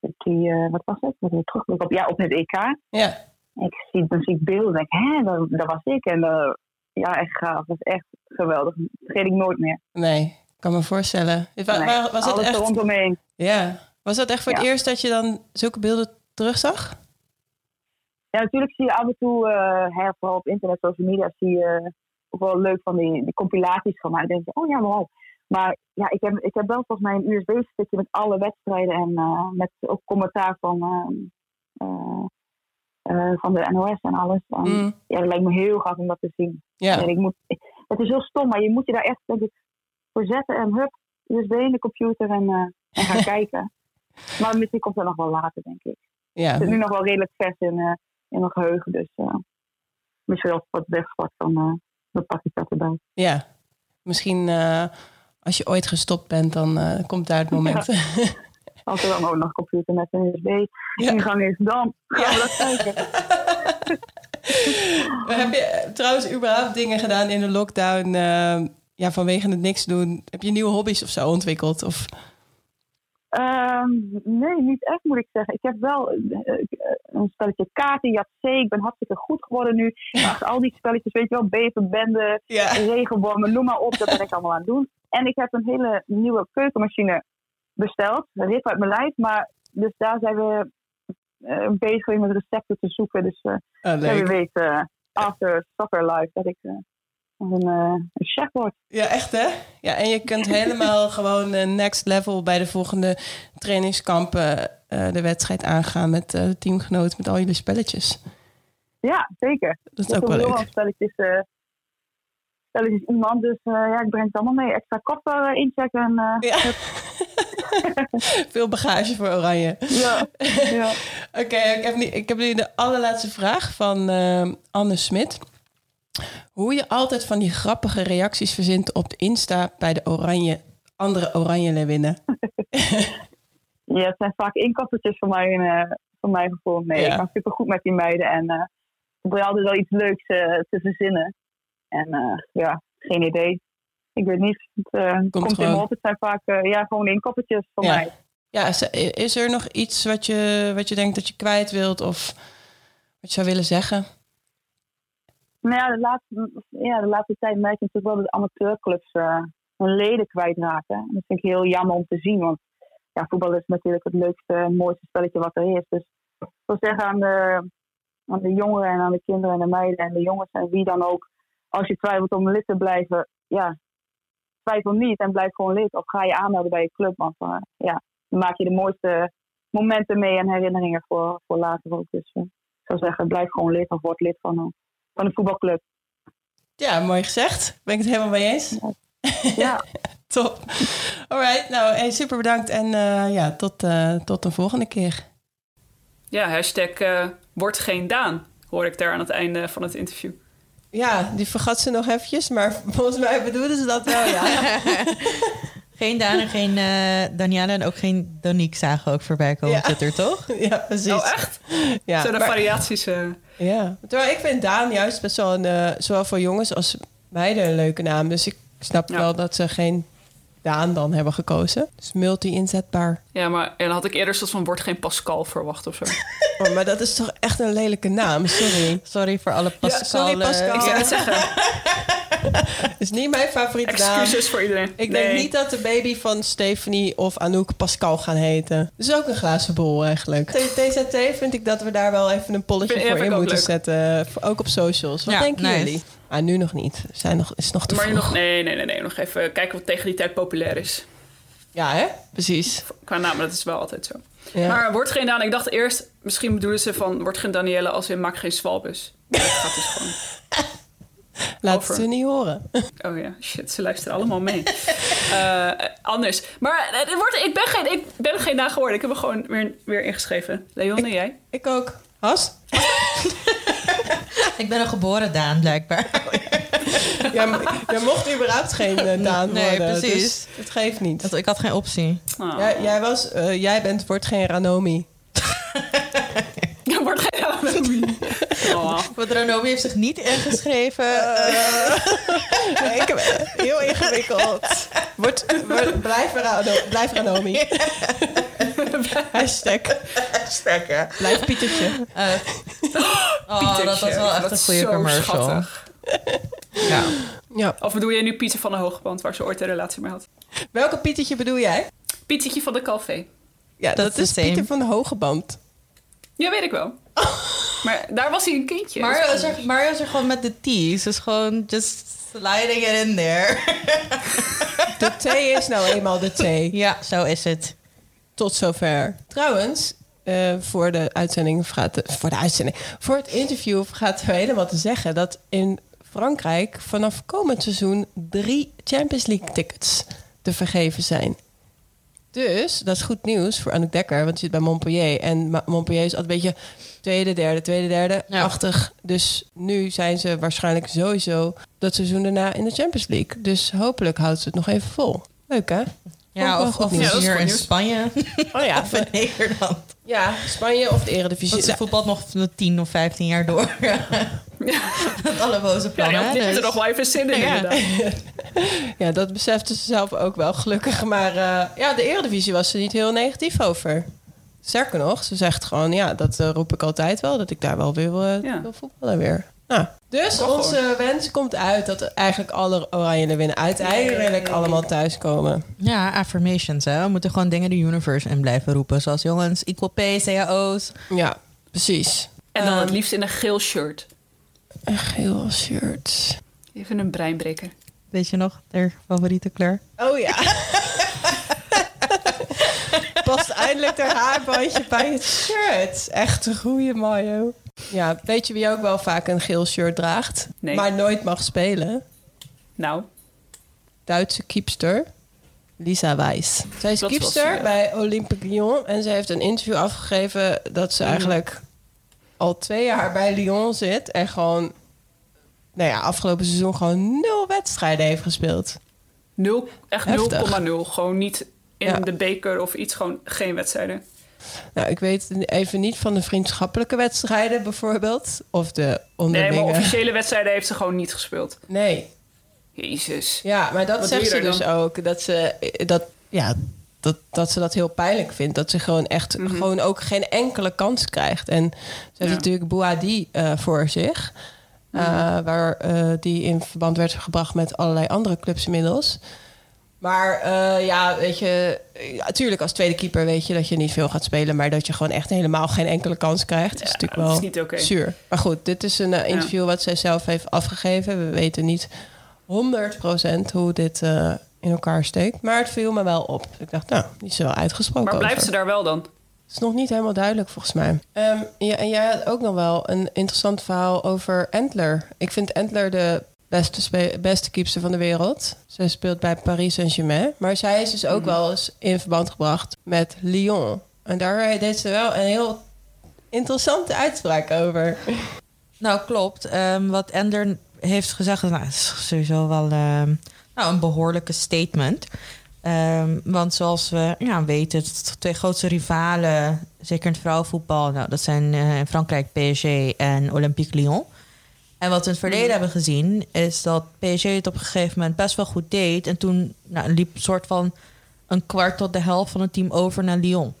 die wat was het? Een terugblik op, ja, op het EK. Ja. Ik zie, dan zie ik beelden en denk hé, dat, dat was ik. En ja, echt gaaf. Dat is echt geweldig. Dat vergeet ik nooit meer. Nee, ik kan me voorstellen. Was, nee, was alles het echt... rondomheen. Ja. Was dat echt voor ja. het eerst dat je dan zulke beelden terugzag? Ja, natuurlijk zie je af en toe, uh, hè, vooral op internet, social media, zie je ook wel leuk van die, die compilaties gemaakt. Dan denk je, oh ja? Maar ja, ik heb, ik heb wel volgens mij een USB-stukje met alle wedstrijden en uh, met ook commentaar van, uh, van de NOS en alles. En, mm. Ja, dat lijkt me heel gaaf om dat te zien. Ja. En ik moet, het is heel stom, maar je moet je daar echt denk ik, voor zetten en hup, USB in de computer en, en gaan kijken. Maar misschien komt dat nog wel later, denk ik. Het is nu nog wel redelijk vers in, in mijn geheugen. Dus misschien als wat dan, uh, dan pak ik dat erbij. Ja, misschien als je ooit gestopt bent, dan komt daar het moment. Ja. Als er dan ook nog computer met een USB-ingang is, dan gaan we dat kijken. Heb je trouwens überhaupt dingen gedaan in de lockdown eh, ja, vanwege het niks doen? Heb je nieuwe hobby's of zo ontwikkeld? Of... Ehm, nee, niet echt moet ik zeggen. Ik heb wel eh, eh, een spelletje kaarten, Jatzee. Ik ben hartstikke goed geworden nu. Achter al die spelletjes, weet je wel, beverbende, Ja. regenwormen, noem maar op. Dat ben ik allemaal aan het doen. En ik heb een hele nieuwe keukenmachine besteld. Een rip uit mijn lijf. Maar dus daar zijn we eh, bezig met recepten te zoeken. Dus ja, leuk. weet, eh, after soccer life, dat ik een, eh, een chef word. Ja, echt hè? Ja, en je kunt helemaal gewoon eh, next level bij de volgende trainingskampen eh, de wedstrijd aangaan met teamgenoten, met al jullie spelletjes. Ja, zeker. Dat is Dus ook wel leuk. spelletjes, eh, spelletjes iemand. Dus eh, ja, ik breng het allemaal mee. Extra koffer eh, inchecken. En, Ja. Veel bagage voor Oranje. ja. ja. Oké, ik, heb nu, ik heb nu de allerlaatste vraag van Anne Smit. Hoe je altijd van die grappige reacties verzint op de Insta bij de oranje, andere oranje leeuwinnen. ja, het zijn vaak inkoppertjes voor mij, eh voor mijn gevoel. Nee, Ja. ik kan super goed met die meiden. En eh ik probeer altijd wel iets leuks eh, te verzinnen. En ja, geen idee. Ik weet niet. Het eh, komt, in me op. Het zijn vaak ja, gewoon inkoppertjes voor Ja. mij. Ja, is, is er nog iets wat je, wat je denkt dat je kwijt wilt of wat je zou willen zeggen? Nou ja, de laatste, tijd merk je natuurlijk wel dat amateurclubs eh, hun leden kwijtraken. En dat vind ik heel jammer om te zien, want ja, voetbal is natuurlijk het leukste mooiste spelletje wat er is. Dus ik wil zeggen aan de, aan de jongeren en aan de kinderen en de meiden en de jongens en wie dan ook, als je twijfelt om lid te blijven, ja, twijfel niet en blijf gewoon lid. Of ga je aanmelden bij je club, want eh, ja, dan maak je de mooiste momenten mee en herinneringen voor, voor later ook. Dus eh, ik zou zeggen, blijf gewoon lid of word lid van, een- van een voetbalclub. Ja, mooi gezegd. Ben ik het helemaal mee eens. Ja, Top. Alright, nou hey, super bedankt en eh, ja, tot, eh, tot een volgende keer. Ja, hashtag eh, wordt geen Daan, hoor ik daar aan het einde van het interview. Ja, die vergat ze nog eventjes, maar volgens mij bedoelden ze dat wel, ja. Geen Daan en geen eh Daniela en ook geen Danique zagen ook voorbij komen Ja. op Twitter, toch? ja, precies. Oh, echt? Ja, Zo de maar- variaties. eh, Ja, terwijl ik vind Daan juist best wel een, eh, zowel voor jongens als meiden een leuke naam. Dus ik snap Ja. wel dat ze geen Daan dan hebben gekozen. Dus multi-inzetbaar. ja, maar en dan had ik eerder soort van wordt geen Pascal verwacht of zo. Oh, maar dat is toch echt een lelijke naam, sorry. Sorry voor alle Pascal. sorry, Pascal. Ik zou het zeggen, is niet mijn favoriete naam. excuses voor iedereen. Ik Nee. denk niet dat de baby van Stephanie of Anouk Pascal gaan heten. Dus ook een glazen bol eigenlijk. TZT vind ik dat we daar wel even een polletje voor in moeten leuk. zetten. Ook op socials. Wat Ja, denken nice. jullie? Ah, nu nog niet. Zijn nog, is nog te Maar vroeg. nog, nee, nee, nee, nee, nog even kijken wat tegen die tijd populair is. Ja, hè? Precies. Qua naam, dat is wel altijd zo. Ja. Maar wordt geen Daan, ik dacht eerst, misschien bedoelen ze van wordt geen Danielle als in maak geen zwalbus. Dat gaat dus gewoon. Laat over. ze niet horen. Oh ja, shit, ze luisteren allemaal mee. Eh, anders. Maar eh, het wordt, ik, ben geen, ik ben geen Daan geworden. Ik heb er gewoon weer, weer ingeschreven. Leon en jij? Ik ook. Has? Ik ben een geboren Daan, blijkbaar. Jij, jij mocht überhaupt geen eh, Daan Nee, worden. precies. Dus het geeft niet. Dat- Ik had geen optie. Oh. Jij, jij, was, eh, jij bent, wordt geen Ranomi. Wordt geen Daan. Oh. Want Ranomi heeft zich niet ingeschreven. Nee, ik heb, heel ingewikkeld. Blijf, Rano, blijf Ranomi. Hashtag. Sterker. Blijf Pietertje. oh, dat was wel echt Dat een is goede zo commercial. schattig. Ja. Ja. Of bedoel jij nu Pieter van de Hogeband, waar ze ooit een relatie mee had? Welke Pietertje bedoel jij? Pietertje van de Calvé. Ja, dat, is is. Pieter van de Hoge Band. Ja, weet ik wel. Maar daar was hij een kindje. Mario is, er, Mario is er gewoon met de T's. Dus gewoon just sliding it in there. De T is nou eenmaal de T. ja, zo is het. Tot zover. Trouwens, eh, voor de uitzending gaat voor de uitzending, voor het interview gaat we helemaal te zeggen dat in Frankrijk vanaf komend seizoen drie Champions League tickets te vergeven zijn. Dus dat is goed nieuws voor Anouk Dekker, want ze zit bij Montpellier. En Montpellier is altijd een beetje tweede, derde, tweede, derde Ja. achtig. Dus nu zijn ze waarschijnlijk sowieso dat seizoen daarna in de Champions League. Dus hopelijk houdt ze het nog even vol. Leuk hè? Ja, of, goed of. Ja, dat hier in. Spanje. Oh ja, of in Nederland. ja, Spanje of de Eredivisie. Want ze voetbalt nog 10 of 15 jaar door. Met alle boze Ja, plannen. ja, dit dus- is er nog wel even zin in, Ja. inderdaad. Ja, dat beseften ze zelf ook wel, gelukkig. Maar eh, ja, de Eredivisie was er niet heel negatief over. Sterker nog, ze zegt gewoon, ja, dat eh, roep ik altijd wel, dat ik daar wel weer wil, eh, Ja. wil voetballen weer. Nou, dus Toch onze wens komt uit dat eigenlijk alle Oranje winnen uiteindelijk allemaal thuiskomen. Ja, affirmations. Hè. We moeten gewoon dingen de universe in blijven roepen. Zoals jongens, equal pay, cao's. Ja, precies. En dan het Ehm, liefst in een geel shirt. Een geel shirt. Even een breinbreker. Weet je nog, haar favoriete kleur? Oh ja. Eindelijk haar haarbandje bij het shirt. Echt een goede Mayo. Ja, weet je wie ook wel vaak een geel shirt draagt? Nee. Maar nooit mag spelen? Nou, Duitse kiepster. Lisa Wijs. Zij is kiepster bij Olympique Lyon. En ze heeft een interview afgegeven dat ze Mm. eigenlijk al twee jaar bij Lyon zit. En gewoon, nou ja, afgelopen seizoen gewoon nul wedstrijden heeft gespeeld. nul, echt Heftig. 0,0. Gewoon niet in Ja. de beker of iets, gewoon geen wedstrijden. Nou, ik weet even niet van de vriendschappelijke wedstrijden bijvoorbeeld. Of de Nee, onderlinge. maar officiële wedstrijden heeft ze gewoon niet gespeeld. Nee. Jezus. Ja, maar dat Wat zegt ze dus dan? ook. Dat ze dat, ja, dat, dat ze dat heel pijnlijk vindt. Dat ze gewoon echt Mhm. gewoon ook geen enkele kans krijgt. En ze heeft Ja. natuurlijk Bouadi eh voor zich. Mhm. eh, waar eh, die in verband werd gebracht met allerlei andere clubs inmiddels. Maar eh, ja, weet je, ja, natuurlijk als tweede keeper weet je dat je niet veel gaat spelen, maar dat je gewoon echt helemaal geen enkele kans krijgt, is Ja, natuurlijk dat wel is niet oké. zuur. Maar goed, dit is een eh, interview wat zij zelf heeft afgegeven. We weten niet 100% hoe dit eh, in elkaar steekt, maar het viel me wel op. Ik dacht, nou, die is wel uitgesproken. Maar blijft over. ze daar wel dan? Het is nog niet helemaal duidelijk volgens mij. Ehm, ja, en jij had ook nog wel een interessant verhaal over Entler. Ik vind Entler de beste, beste keepster van de wereld. Ze speelt bij Paris Saint-Germain. Maar zij is dus ook wel eens in verband gebracht met Lyon. En daar deed ze wel een heel interessante uitspraak over. Nou, klopt. Ehm, wat Ender heeft gezegd, nou, is sowieso wel ehm, nou, een behoorlijke statement. Ehm, want zoals we ja, weten, de twee grootste rivalen, zeker in het vrouwenvoetbal, nou, dat zijn eh, in Frankrijk PSG en Olympique Lyon. En wat we in het verleden hebben gezien, is dat PSG het op een gegeven moment best wel goed deed. En toen nou, liep een soort van een kwart tot de helft van het team over naar Lyon.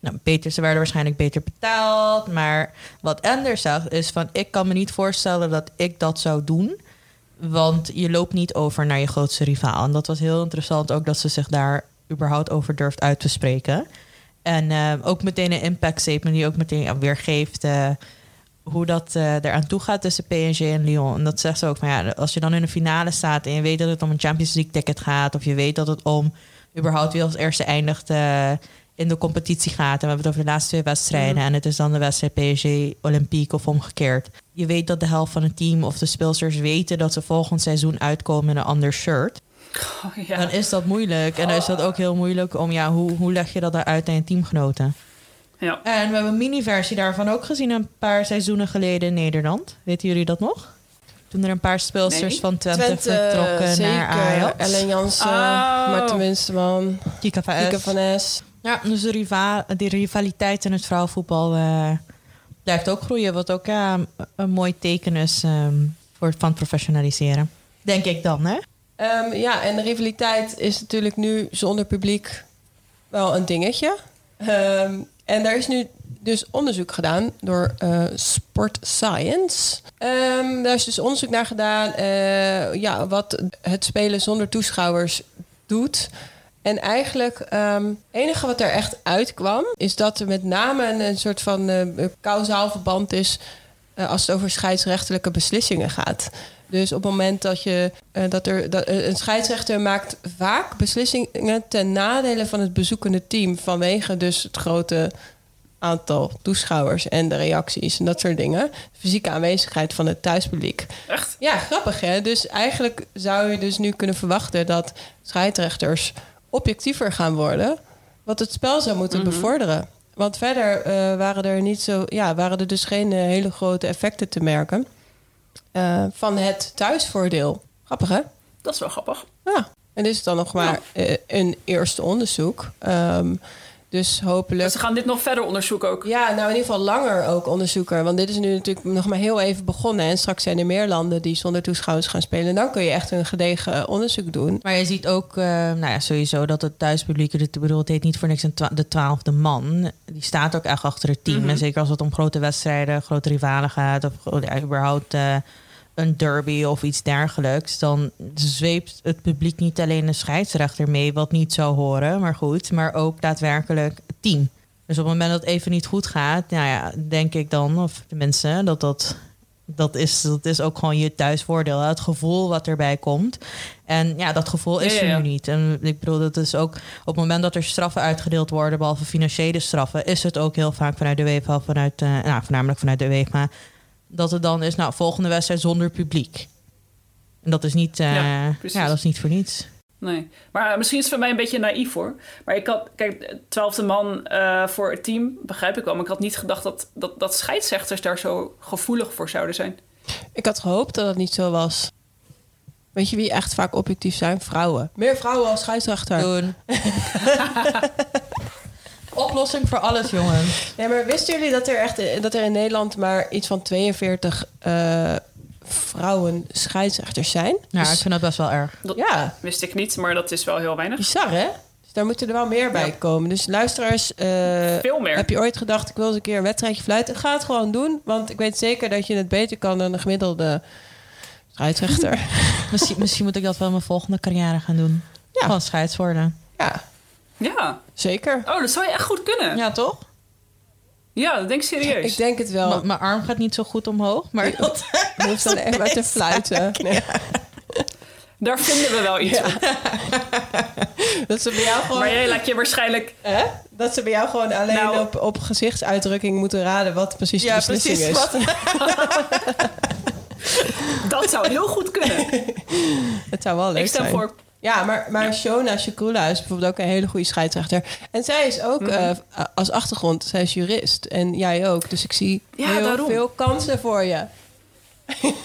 Nou, beter, ze werden waarschijnlijk beter betaald. Maar wat Anders zegt is van... ik kan me niet voorstellen dat ik dat zou doen. Want je loopt niet over naar je grootste rivaal. En dat was heel interessant ook dat ze zich daar überhaupt over durft uit te spreken. En eh, ook meteen een impact statement die ook meteen ja, weergeeft... eh, hoe dat eh eraan toe gaat tussen PSG en Lyon. En dat zegt ze ook van ja, als je dan in de finale staat... en je weet dat het om een Champions League ticket gaat... of je weet dat het om überhaupt wie als eerste eindigt... eh, in de competitie gaat. En we hebben het over de laatste twee wedstrijden. En het is dan de wedstrijd PSG Olympique of omgekeerd. Je weet dat de helft van het team of de speelsters weten dat ze volgend seizoen uitkomen in een ander shirt. Oh, ja. Dan is dat moeilijk. En dan is dat ook heel moeilijk om, ja, hoe, hoe leg je dat uit aan je teamgenoten? Ja. En we hebben een mini-versie daarvan ook gezien een paar seizoenen geleden in Nederland. Weten jullie dat nog? Toen er een paar speelsters Nee. van Twente, vertrokken zeker. naar Ajax. Ellen Jansen, Oh. Marten Winsterman, Kika van Kieke S. van Es. Ja, dus de, riva de rivaliteit in het vrouwenvoetbal eh, blijft ook groeien. Wat ook ja, een mooi teken is ehm, voor, van het professionaliseren. Denk ik dan, hè? Ehm, ja, en de rivaliteit is natuurlijk nu zonder publiek wel een dingetje. Ehm, en daar is nu dus onderzoek gedaan door eh, Sport Science. Ehm, daar is dus onderzoek naar gedaan eh, ja, wat het spelen zonder toeschouwers doet. En eigenlijk, ehm, het enige wat er echt uitkwam, is dat er met name een, soort van eh kausaal verband is als het over scheidsrechtelijke beslissingen gaat. Dus op het moment dat je eh, dat er dat, eh, een scheidsrechter maakt vaak beslissingen ten nadele van het bezoekende team vanwege dus het grote aantal toeschouwers en de reacties en dat soort dingen. Fysieke aanwezigheid van het thuispubliek. Echt? Ja, grappig hè. Dus eigenlijk zou je dus nu kunnen verwachten dat scheidsrechters objectiever gaan worden, wat het spel zou moeten bevorderen. Want verder eh, waren er niet zo, ja, waren er dus geen hele grote effecten te merken eh, van het thuisvoordeel. Grappig hè? Dat is wel grappig. Ja. En dit is dan nog maar eh, een eerste onderzoek. Ehm, dus hopelijk... Ze gaan dit nog verder onderzoeken ook. Ja, nou in ieder geval langer ook onderzoeken. Want dit is nu natuurlijk nog maar heel even begonnen. En straks zijn er meer landen die zonder toeschouwers gaan spelen. En dan kun je echt een gedegen onderzoek doen. Maar je ziet ook, eh, nou ja, sowieso dat het thuispubliek, ik bedoel, het heet niet voor niks een twa- de twaalfde man. Die staat ook echt achter het team. Mhm. En zeker als het om grote wedstrijden, grote rivalen gaat, of ja, überhaupt eh, een derby of iets dergelijks, dan zweept het publiek niet alleen de scheidsrechter mee, wat niet zou horen, maar goed, maar ook daadwerkelijk het team. Dus op het moment dat het even niet goed gaat, nou ja, denk ik dan, of de mensen, dat dat dat is, dat is ook gewoon je thuisvoordeel. Het gevoel wat erbij komt. En ja, dat gevoel is Ja, ja, ja. er nu niet. En ik bedoel, dat is ook op het moment dat er straffen uitgedeeld worden, behalve financiële straffen, is het ook heel vaak vanuit de UEFA, vanuit, eh, nou, voornamelijk vanuit de UEFA, dat het dan is, nou, volgende wedstrijd zonder publiek. En dat is niet, eh, Ja, dat is niet voor niets. Nee. Maar eh, misschien is het voor mij een beetje naïef hoor. Maar ik had, kijk, twaalfde man eh, voor het team, begrijp ik wel. Maar ik had niet gedacht dat, dat, dat scheidsrechters daar zo gevoelig voor zouden zijn. Ik had gehoopt dat het niet zo was. Weet je wie echt vaak objectief zijn? Vrouwen. Meer vrouwen als scheidsrechter. Doen. Oplossing voor alles, jongens. Nee, maar wisten jullie dat er, echt, dat er in Nederland maar iets van 42 eh, vrouwen scheidsrechters zijn? Ja, Dus- ik vind dat best wel erg. Dat ja, wist ik niet, maar dat is wel heel weinig. bizar hè? Dus daar moeten er wel meer bij Ja. komen. Dus luisteraars, eh, Veel meer. heb je ooit gedacht... ik wil eens een keer een wedstrijdje fluiten? Ga het gewoon doen. Want ik weet zeker dat je het beter kan dan een gemiddelde scheidsrechter. Misschien, misschien moet ik dat wel in mijn volgende carrière gaan doen. Ja. Gewoon scheids worden. ja, Ja. zeker. Oh, dat zou je echt goed kunnen. Ja, Ja, toch? dat denk ik serieus. Ik denk het wel. M- mijn arm gaat niet zo goed omhoog, maar dat... Je hoeft dan echt maar te fluiten. Nee. Daar vinden we wel iets op. Dat ze bij jou gewoon... Maar jij laat je waarschijnlijk... Hè? Dat ze bij jou gewoon alleen Nou- op, op gezichtsuitdrukking moeten raden wat precies de Ja, beslissing precies. is. Wat? Dat zou heel goed kunnen. Het zou wel leuk Ik stem zijn. voor... Ja, maar, maar Shona Shakrula is bijvoorbeeld ook een hele goede scheidsrechter. En zij is ook Mhm. eh, als achtergrond, zij is jurist. En jij ook. Dus ik zie Ja, heel daarom. veel kansen voor je.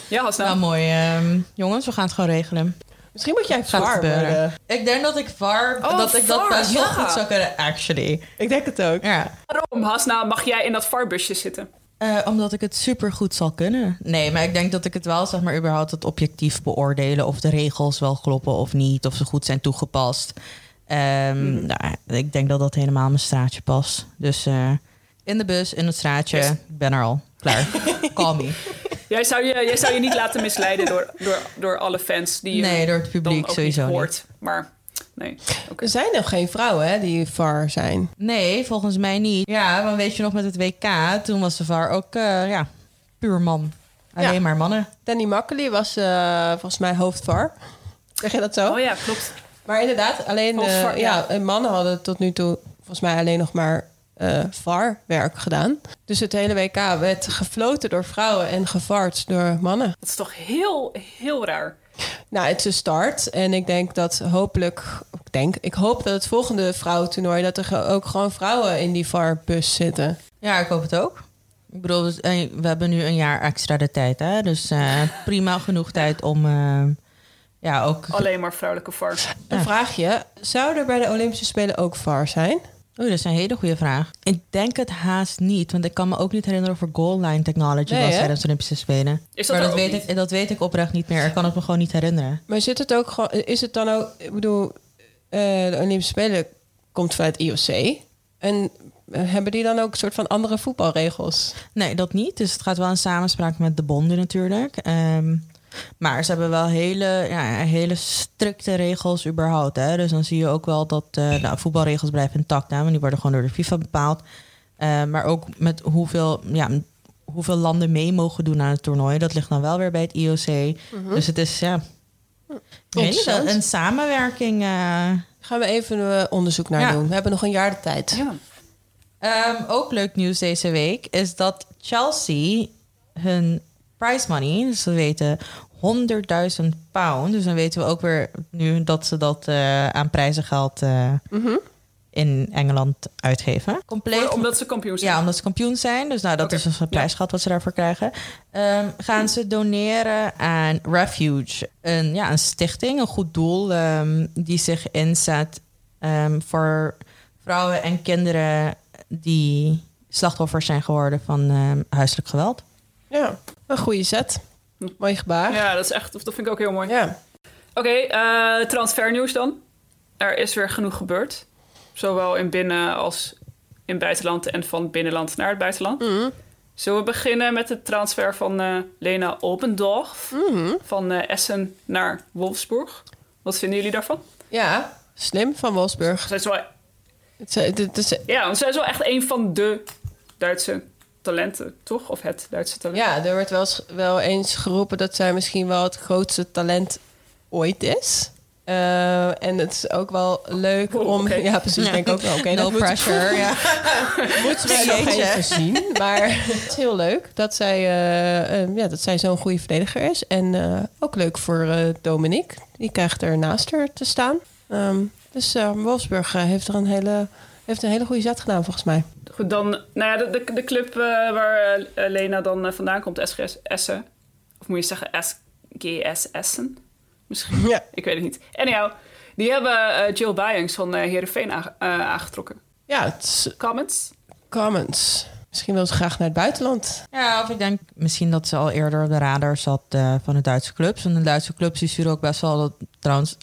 Ja, als Nou, nou... mooi. ehm, jongens, we gaan het gewoon regelen. Misschien moet jij VAR worden. Ik denk dat ik VAR... Oh, dat ik dat best wel ja. goed zou kunnen, actually. Ik denk het ook. Ja. Waarom, Hasna, mag jij in dat varbusje zitten? Eh, omdat ik het super goed zal kunnen. Nee, maar ik denk dat ik het wel, zeg maar, überhaupt het objectief beoordelen of de regels wel kloppen of niet, of ze goed zijn toegepast. Ehm, nou, ik denk dat dat helemaal mijn straatje past. Dus eh, in de bus, in het straatje, Yes. ik ben er al. Klaar. Call me. Jij zou je, jij zou je niet laten misleiden door, door, door alle fans die je Nee, door het dan publiek ook sowieso niet niet. hoort. Maar nee, oké. Er zijn nog geen vrouwen hè, die VAR zijn. Nee, volgens mij niet. Ja, maar weet je nog met het WK, toen was de VAR ook, eh, ja, puur man. Alleen Ja. maar mannen. Danny Makkely was eh, volgens mij hoofdvar. Zeg je dat zo? Oh ja, klopt. Maar inderdaad, alleen eh, ja. ja. mannen hadden tot nu toe volgens mij alleen nog maar eh VAR-werk gedaan. Dus het hele WK werd gefloten door vrouwen en gevard door mannen. Dat is toch heel, heel raar. Nou, het is een start. En ik denk dat hopelijk, ik denk, ik hoop dat het volgende vrouwentoernooi dat er ook gewoon vrouwen in die VAR-bus zitten. Ja, ik hoop het ook. Ik bedoel, we hebben nu een jaar extra de tijd, hè? Dus eh, prima genoeg tijd om, eh, ja, ook... Alleen maar vrouwelijke VAR. Een vraagje, zou er bij de Olympische Spelen ook VAR zijn? Oeh, dat is een hele goede vraag. Ik denk het haast niet, want ik kan me ook niet herinneren of er goal line technology Nee, was hè? tijdens de Olympische Spelen. Is dat maar dat weet, niet? ik, dat weet ik oprecht niet meer. Ik kan het me gewoon niet herinneren. Maar zit het ook gewoon, is het dan ook, ik bedoel, eh, de Olympische Spelen komt vanuit IOC. En eh, hebben die dan ook een soort van andere voetbalregels? Nee, dat niet. Dus het gaat wel in samenspraak met de bonden natuurlijk. Ehm, maar ze hebben wel hele, ja, hele strikte regels überhaupt. Hè? Dus dan zie je ook wel dat eh nou, voetbalregels blijven intact. Hè? Want die worden gewoon door de FIFA bepaald. Eh, maar ook met hoeveel, ja, hoeveel landen mee mogen doen aan het toernooi. Dat ligt dan wel weer bij het IOC. Dus het is ja, een, hele, Interessant. een samenwerking. eh. Gaan we even onderzoek naar Ja. doen. We hebben nog een jaar de tijd. Ja. Ehm, ook leuk nieuws deze week is dat Chelsea hun prize money, dus we weten 100.000 pound. Dus dan weten we ook weer nu dat ze dat eh, aan prijzengeld eh, in Engeland uitgeven. Compleet. Omdat ze kampioen zijn. Ja, omdat ze kampioen zijn. Dus nou, dat is dus een prijsgeld wat ze daarvoor krijgen. Ehm, gaan ze doneren aan Refuge. Een, ja, een stichting, een goed doel... ehm, die zich inzet ehm, voor vrouwen en kinderen... die slachtoffers zijn geworden van ehm, huiselijk geweld. Ja, een goede zet. Mooi gebaar. Ja, dat is echt, dat vind ik ook heel mooi. Ja. Oké, eh, transfernieuws dan. Er is weer genoeg gebeurd. Zowel in binnen- als in buitenland en van binnenland naar het buitenland. Mhm. Zullen we beginnen met de transfer van eh, Lena Opendorf Mhm. van eh, Essen naar Wolfsburg? Wat vinden jullie daarvan? ja, slim van Wolfsburg. Zij is wel, Het is- het is- ja, want zij is wel echt een van de Duitse talenten, toch? Of het Duitse talent. Ja, er wordt wel eens, wel eens geroepen dat zij misschien wel het grootste talent ooit is. Eh, en het is ook wel leuk Oh, om... Ja, precies. Denk ik ook wel. Oké, no dat moet- pressure. ja. moeten wij nog even zien. Maar het is heel leuk dat zij, eh, eh, ja, dat zij zo'n goede verdediger is. En eh, ook leuk voor eh Dominique. Die krijgt er naast haar te staan. Ehm, dus Wolfsburg heeft er een hele, heeft een hele goede zet gedaan volgens mij. Goed, dan, nou ja, de, de, de club eh, waar eh, Lena dan eh, vandaan komt, SGS Essen. Of moet je zeggen SGS Essen? Misschien. Ja. Ik weet het niet. Anyhow, die hebben Jill Byings van Heerenveen aange- eh, aangetrokken. Ja, het is Comments? comments. Misschien wil ze graag naar het buitenland. Ja, of ik denk misschien dat ze al eerder op de radar zat eh, van de Duitse clubs. En de Duitse clubs die sturen ook best wel, dat, trouwens,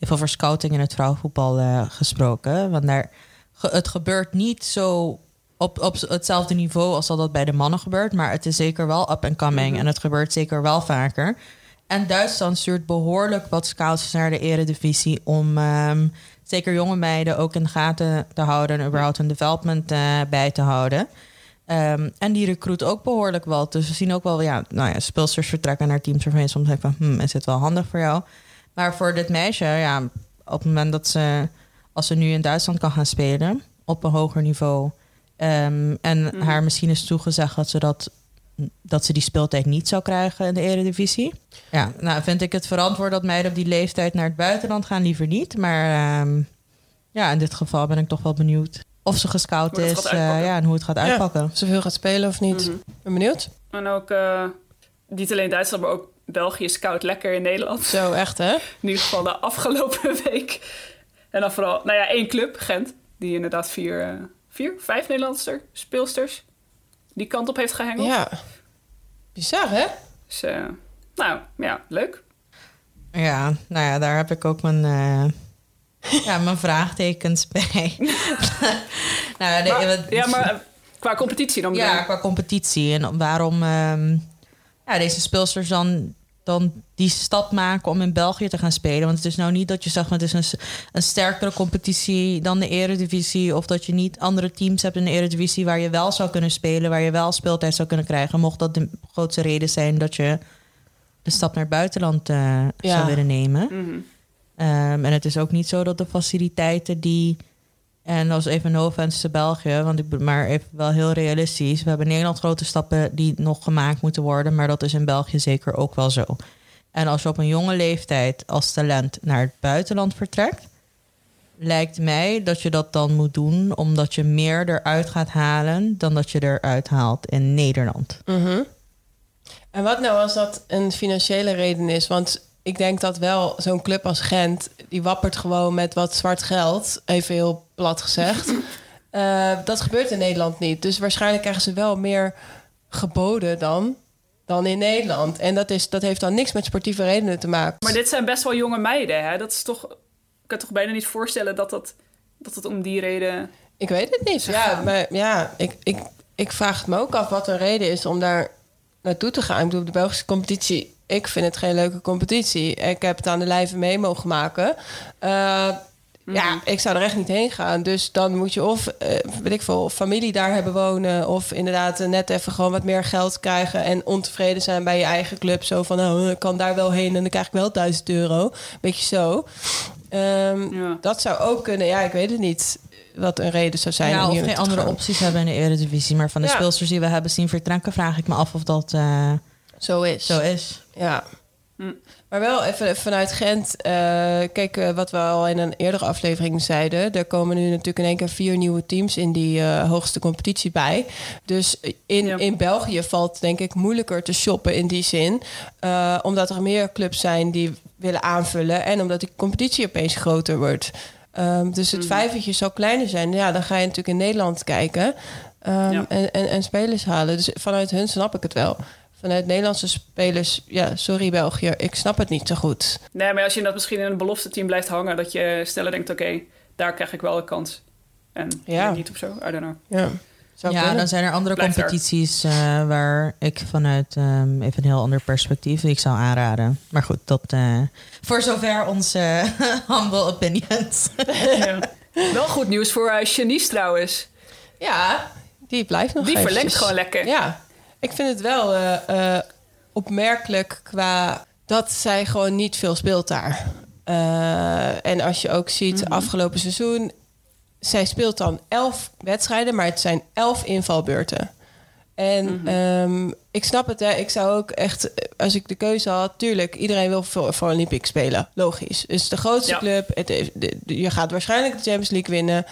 even over scouting in het vrouwenvoetbal eh, gesproken. Want daar, ge- het gebeurt niet zo op, op hetzelfde niveau als dat dat bij de mannen gebeurt. Maar het is zeker wel up and coming en het gebeurt zeker wel vaker. En Duitsland stuurt behoorlijk wat scouts naar de eredivisie om ehm, zeker jonge meiden ook in de gaten te houden en überhaupt een development eh, bij te houden. Ehm, en die recruit ook behoorlijk wel. Dus we zien ook wel, ja, nou ja, speelsters vertrekken naar teams waarvan je soms denkt van, hmm, is dit wel handig voor jou? Maar voor dit meisje, ja, op het moment dat ze, als ze nu in Duitsland kan gaan spelen, op een hoger niveau, ehm, en haar misschien is toegezegd dat ze dat dat ze die speeltijd niet zou krijgen in de Eredivisie. Ja, nou vind ik het verantwoord dat meiden op die leeftijd naar het buitenland gaan, liever niet. Maar ehm, ja, in dit geval ben ik toch wel benieuwd of ze gescout is eh, ja, en hoe het gaat uitpakken. Of ze veel gaat spelen of niet. Mhm. Ben benieuwd. En ook eh, niet alleen Duitsland, maar ook België scout lekker in Nederland. Zo, echt hè? In ieder geval de afgelopen week. En dan vooral, nou ja, één club, Gent, die inderdaad vier, eh, vier vijf Nederlandse speelsters die kant op heeft gehengeld. Ja. Bizar hè? Dus, eh, nou ja, leuk. Ja, nou ja, daar heb ik ook mijn, eh, ja, mijn vraagtekens bij. nou, ja, de- Maar- wat- ja, maar eh, qua competitie dan Ja, qua competitie. En waarom ehm, ja, deze speelsters dan, dan die stap maken om in België te gaan spelen. Want het is nou niet dat je zegt, van, het is een, sterkere competitie dan de Eredivisie. Of dat je niet andere teams hebt in de Eredivisie waar je wel zou kunnen spelen. Waar je wel speeltijd zou kunnen krijgen. Mocht dat de grootste reden zijn dat je de stap naar het buitenland eh, Ja. zou willen nemen. Mhm. Ehm, en het is ook niet zo dat de faciliteiten die. En dat is even no offense te België, want ik ben maar even wel heel realistisch. We hebben in Nederland grote stappen die nog gemaakt moeten worden, maar dat is in België zeker ook wel zo. En als je op een jonge leeftijd als talent naar het buitenland vertrekt, lijkt mij dat je dat dan moet doen omdat je meer eruit gaat halen dan dat je eruit haalt in Nederland. Mhm. En wat nou als dat een financiële reden is? Want ik denk dat wel zo'n club als Gent... die wappert gewoon met wat zwart geld. Even heel plat gezegd. Eh, dat gebeurt in Nederland niet. Dus waarschijnlijk krijgen ze wel meer geboden dan, dan in Nederland. En dat, is, dat heeft dan niks met sportieve redenen te maken. Maar dit zijn best wel jonge meiden, hè? Dat is toch... Ik kan toch bijna niet voorstellen dat, dat, dat het om die reden... Ik weet het niet. Ja, maar ja, ik, ik, ik vraag het me ook af wat een reden is om daar naartoe te gaan. Ik bedoel, de Belgische competitie, ik vind het geen leuke competitie. Ik heb het aan de lijve mee mogen maken. Eh, Ja, ik zou er echt niet heen gaan. Dus dan moet je of, eh, weet ik veel, of familie daar hebben wonen... of inderdaad net even gewoon wat meer geld krijgen... en ontevreden zijn bij je eigen club. Zo van, nou, ik kan daar wel heen en dan krijg ik wel 1000 euro. Beetje zo. Ehm, Ja. Dat zou ook kunnen. Ja, ik weet het niet wat een reden zou zijn. Ja, om of geen andere gaan. opties hebben in de Eredivisie. Maar van de Ja. speelsters die we hebben zien vertrekken, vraag ik me af of dat eh, Zo is. zo is. Ja. Maar wel even vanuit Gent. eh, kijk, eh, wat we al in een eerdere aflevering zeiden. Er komen nu natuurlijk in één keer vier nieuwe teams in die eh, hoogste competitie bij. Dus in, Ja. in België valt denk ik moeilijker te shoppen in die zin. Omdat er meer clubs zijn die willen aanvullen. En omdat die competitie opeens groter wordt. Ehm, dus het vijvertje zal kleiner zijn. Ja, dan ga je natuurlijk in Nederland kijken. ehm, Ja. en, en, en spelers halen. Dus vanuit hun snap ik het wel. Vanuit Nederlandse spelers, ja, sorry België, ik snap het niet zo goed. Nee, maar als je dat misschien in een belofte team blijft hangen, dat je sneller denkt, oké, daar krijg ik wel een kans. En Ja. niet of zo, I don't know. Ja, zou Ja, kunnen. dan zijn er andere er. competities eh, waar ik vanuit ehm, even een heel ander perspectief die ik zou aanraden. Maar goed, dat eh, voor zover onze humble opinions. Ja. Wel goed nieuws voor uh, Janice trouwens. Ja, die blijft nog Die eventjes. verlengt gewoon lekker. Ja, ik vind het wel eh, eh, opmerkelijk qua dat zij gewoon niet veel speelt daar. Eh, en als je ook ziet, Mhm. afgelopen seizoen... zij speelt dan elf wedstrijden, maar het zijn elf invalbeurten. En Mhm. ehm, ik snap het, hè. Ik zou ook echt, als ik de keuze had... tuurlijk, iedereen wil voor, voor Olympic spelen. Logisch. Het is de grootste Ja. club. Het, heeft- de- de- je gaat waarschijnlijk de Champions League winnen.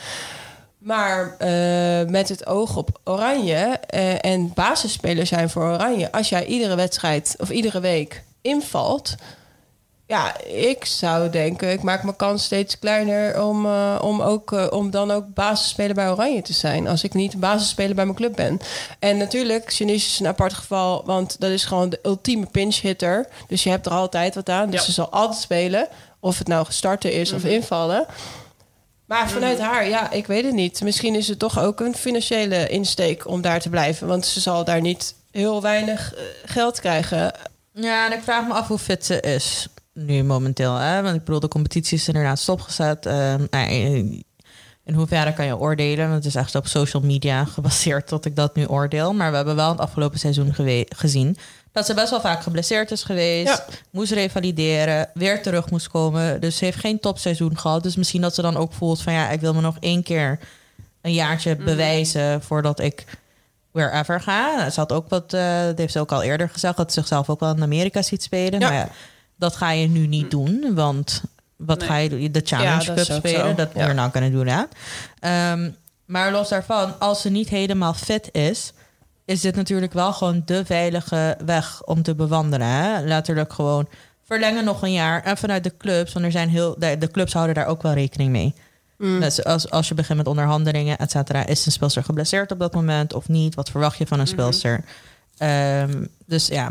Maar eh, met het oog op Oranje eh, en basisspeler zijn voor Oranje... als jij iedere wedstrijd of iedere week invalt... Ja, ik zou denken, ik maak mijn kans steeds kleiner om, eh, om, ook, om dan ook basisspeler bij Oranje te zijn. Als ik niet basisspeler bij mijn club ben. En natuurlijk, Janice is een apart geval, want dat is gewoon de ultieme pinch hitter. Dus je hebt er altijd wat aan. Dus Ja. ze zal altijd spelen. Of het nou starten is of invallen. Maar vanuit haar, ja, ik weet het niet. Misschien is het toch ook een financiële insteek om daar te blijven. Want ze zal daar niet heel weinig eh, geld krijgen. Ja, en ik vraag me af hoe fit ze is nu momenteel. Hè? Want ik bedoel, de competitie is inderdaad stopgezet. Nou, in hoeverre kan je oordelen? Want het is echt op social media gebaseerd dat ik dat nu oordeel. Maar we hebben wel het afgelopen seizoen gezien... dat ze best wel vaak geblesseerd is geweest. Ja. Moest revalideren, weer terug moest komen. Dus ze heeft geen topseizoen gehad. Dus misschien dat ze dan ook voelt van... ja, ik wil me nog één keer een jaartje bewijzen... voordat ik wherever ga. Ze had ook wat, eh, dat heeft ze ook al eerder gezegd, dat ze zichzelf ook wel in Amerika ziet spelen. Ja. Maar ja, dat ga je nu niet doen, want wat Nee. ga je doen? De Challenge dat Cup spelen, dat Ja. we're not gonna do that. Ehm, maar los daarvan, als ze niet helemaal fit is, is dit natuurlijk wel gewoon de veilige weg om te bewandelen. Hè? Letterlijk gewoon verlengen nog een jaar. En vanuit de clubs, want er zijn heel, de, de clubs houden daar ook wel rekening mee. Dus als, als je begint met onderhandelingen, et cetera, is een speelster geblesseerd op dat moment of niet? Wat verwacht je van een speelster? Ehm, dus ja,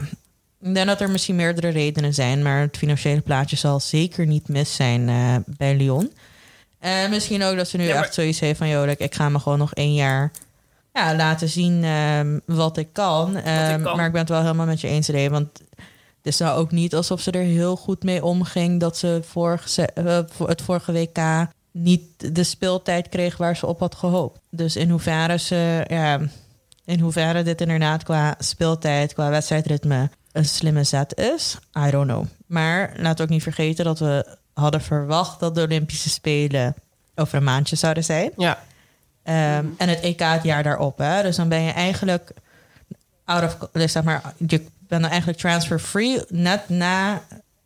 ik denk dat er misschien meerdere redenen zijn, maar het financiële plaatje zal zeker niet mis zijn eh, bij Lyon. En misschien ook dat ze nu Ja, maar- echt zoiets heeft van, joh, ik ga me gewoon nog één jaar ja, laten zien ehm, wat ik kan. Ehm, kan. Maar ik ben het wel helemaal met je eens, Ray, want het is nou ook niet alsof ze er heel goed mee omging dat ze vorige, eh, voor het vorige WK niet de speeltijd kreeg waar ze op had gehoopt. Dus in hoeverre ze, ja, in hoeverre dit inderdaad qua speeltijd, qua wedstrijdritme een slimme zet is, I don't know. Maar we ook niet vergeten dat we hadden verwacht dat de Olympische Spelen over een maandje zouden zijn. Ja, Ehm, En het EK het jaar daarop. Hè? Dus dan ben je eigenlijk out of, dus zeg maar, je bent dan eigenlijk transfer free net na,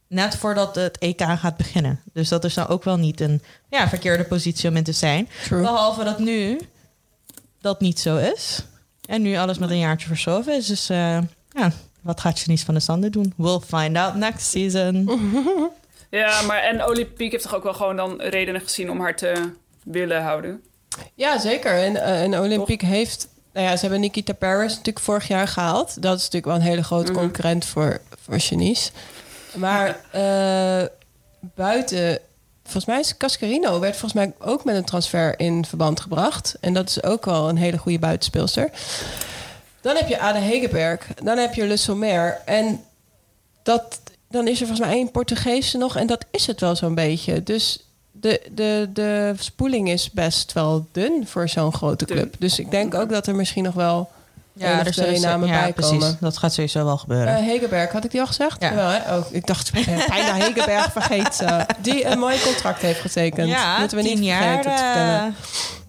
net voordat het EK gaat beginnen. Dus dat is dan ook wel niet een ja, verkeerde positie om in te zijn. True. Behalve dat nu dat niet zo is. En nu alles met een jaartje verschoven is. Dus eh, ja, wat gaat Janice van de Sande doen? We'll find out next season. Ja, maar en Olympiek heeft toch ook wel gewoon dan redenen gezien om haar te willen houden. Ja zeker. En, eh, en Olympiek heeft... Nou ja, ze hebben Nikita Paris natuurlijk vorig jaar gehaald. Dat is natuurlijk wel een hele grote Mhm. concurrent voor, voor Janice. Maar eh, buiten... Volgens mij is Cascarino werd volgens mij ook met een transfer in verband gebracht. En dat is ook wel een hele goede buitenspeelster. Dan heb je Ade Hegeberg. Dan heb je Le Sommer. En dat, dan is er volgens mij één Portugese nog. En dat is het wel zo'n beetje. Dus de, de, de spoeling is best wel dun voor zo'n grote Dun. club. Dus ik denk ook dat er misschien nog wel of er twee zullen- namen ja, bij precies. komen. Dat gaat sowieso wel gebeuren. Eh, Hegeberg, had ik die al gezegd? Ja. Jawel, hè? Oh, ik dacht eh, bijna Hegeberg vergeten. Die een mooi contract heeft getekend. ja, Moeten we niet tien jaar vergeten te vertellen. eh,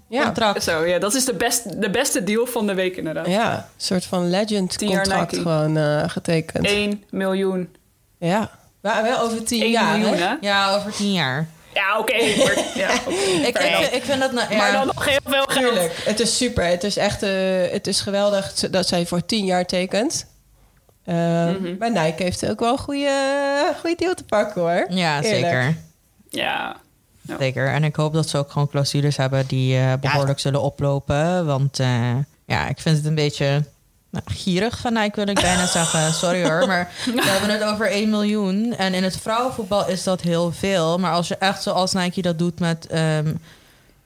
Ja. contract. Zo, ja, dat is de, best, de beste deal van de week inderdaad. ja, een soort van legend contract gewoon eh, getekend. 1 miljoen. Ja, Maar wel over tien 1 jaar. miljoen, hè? hè? Ja, over tien jaar. Ja, oké. ja, Ik, ik, vind dat... Nou, ja. Maar dan nog heel veel geld. Tuurlijk, het is super. Het is echt eh, het is geweldig dat zij voor tien jaar tekent. Eh, Mhm. Maar Nike heeft ook wel een goede, goede deal te pakken hoor. Ja, Eerlijk. zeker. Ja. Zeker. En ik hoop dat ze ook gewoon clausules hebben die eh, behoorlijk zullen oplopen. Want eh, ja, ik vind het een beetje nou, gierig van Nike, wil ik bijna zeggen. Sorry hoor, maar we hebben het over 1 miljoen. En in het vrouwenvoetbal is dat heel veel. Maar als je echt zoals Nike dat doet met ehm,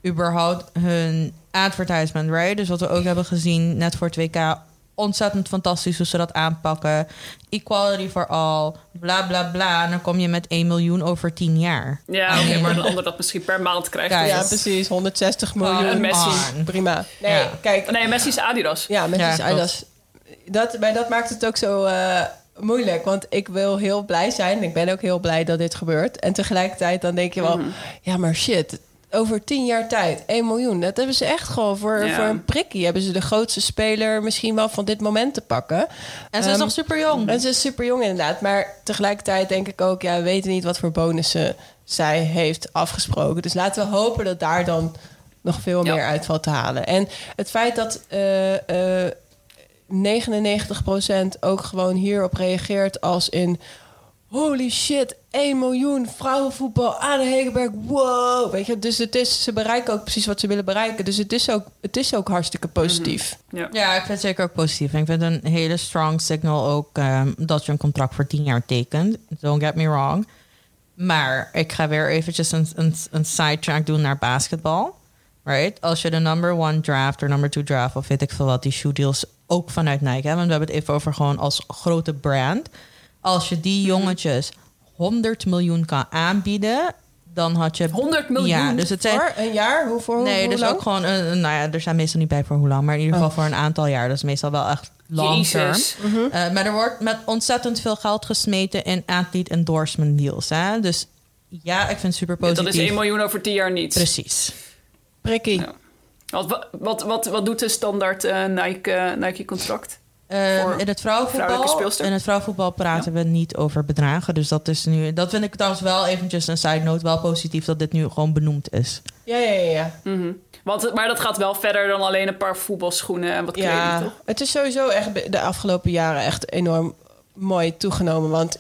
überhaupt hun advertisement, right? Dus wat we ook hebben gezien net voor het WK. Ontzettend fantastisch hoe ze dat aanpakken. Equality for all, bla bla bla. En dan kom je met 1 miljoen over 10 jaar. Ja, oké, maar een ander dat misschien per maand krijgt. Ja, dus- Ja, precies. 160 miljoen. en Messi. on. Prima. Nee, Ja. kijk. Nee, Messi is Adidas. Ja, Messi Ja, is klopt. Adidas. Dat, maar dat maakt het ook zo eh, moeilijk. Want ik wil heel blij zijn. Ik ben ook heel blij dat dit gebeurt. En tegelijkertijd dan denk je wel... Mhm. Ja, maar shit. Over tien jaar tijd, 1 miljoen. Dat hebben ze echt gewoon voor, Ja. voor een prikkie. Hebben ze de grootste speler misschien wel van dit moment te pakken. En ze is Ehm, nog super jong. En ze is super jong inderdaad. Maar tegelijkertijd denk ik ook... Ja, we weten niet wat voor bonussen zij heeft afgesproken. Dus laten we hopen dat daar dan nog veel Ja. meer uit valt te halen. En het feit dat eh, eh, 99% ook gewoon hierop reageert als in... Holy shit, 1 miljoen vrouwenvoetbal aan de Hegenberg. Wow. Weet je, dus het is, ze bereiken ook precies wat ze willen bereiken. Dus het is ook, het is ook hartstikke positief. Ja. Ja, ik vind het zeker ook positief. En ik vind een hele strong signal ook ehm, dat je een contract voor 10 jaar tekent. Don't get me wrong. Maar ik ga weer eventjes een, een, een sidetrack doen naar basketbal. Right? Als je de number one draft of number two draft of weet ik veel wat, die shoe deals ook vanuit Nike hebben. Want we hebben het even over gewoon als grote brand. Als je die jongetjes 100 miljoen kan aanbieden, dan had je... 100 miljoen Ja, dus het zijn... Voor een jaar? Hoe, voor, Nee, hoe dus lang? ook gewoon, een, nou ja, er zijn meestal niet bij voor hoe lang, maar in ieder geval voor een aantal jaar. Dat is meestal wel echt long term. Jezus. Eh, maar er wordt met ontzettend veel geld gesmeten in athlete endorsement deals. Hè? Dus ja, ik vind het super Ja, positief. dat is 1 miljoen over 10 jaar niet. Precies. Prikkie. Ja. Wat, wat, wat, wat doet de standaard eh, Nike, eh, Nike contract? Eh, Voor in het vrouwenvoetbal, in het vrouwenvoetbal praten we niet over bedragen. Dus dat is nu. Dat vind ik trouwens wel eventjes een side note. Wel positief dat dit nu gewoon benoemd is. Ja, ja, ja. ja. Mhm. Want, maar dat gaat wel verder dan alleen een paar voetbalschoenen en wat kleding, Ja, toch? het is sowieso echt de afgelopen jaren echt enorm mooi toegenomen. Want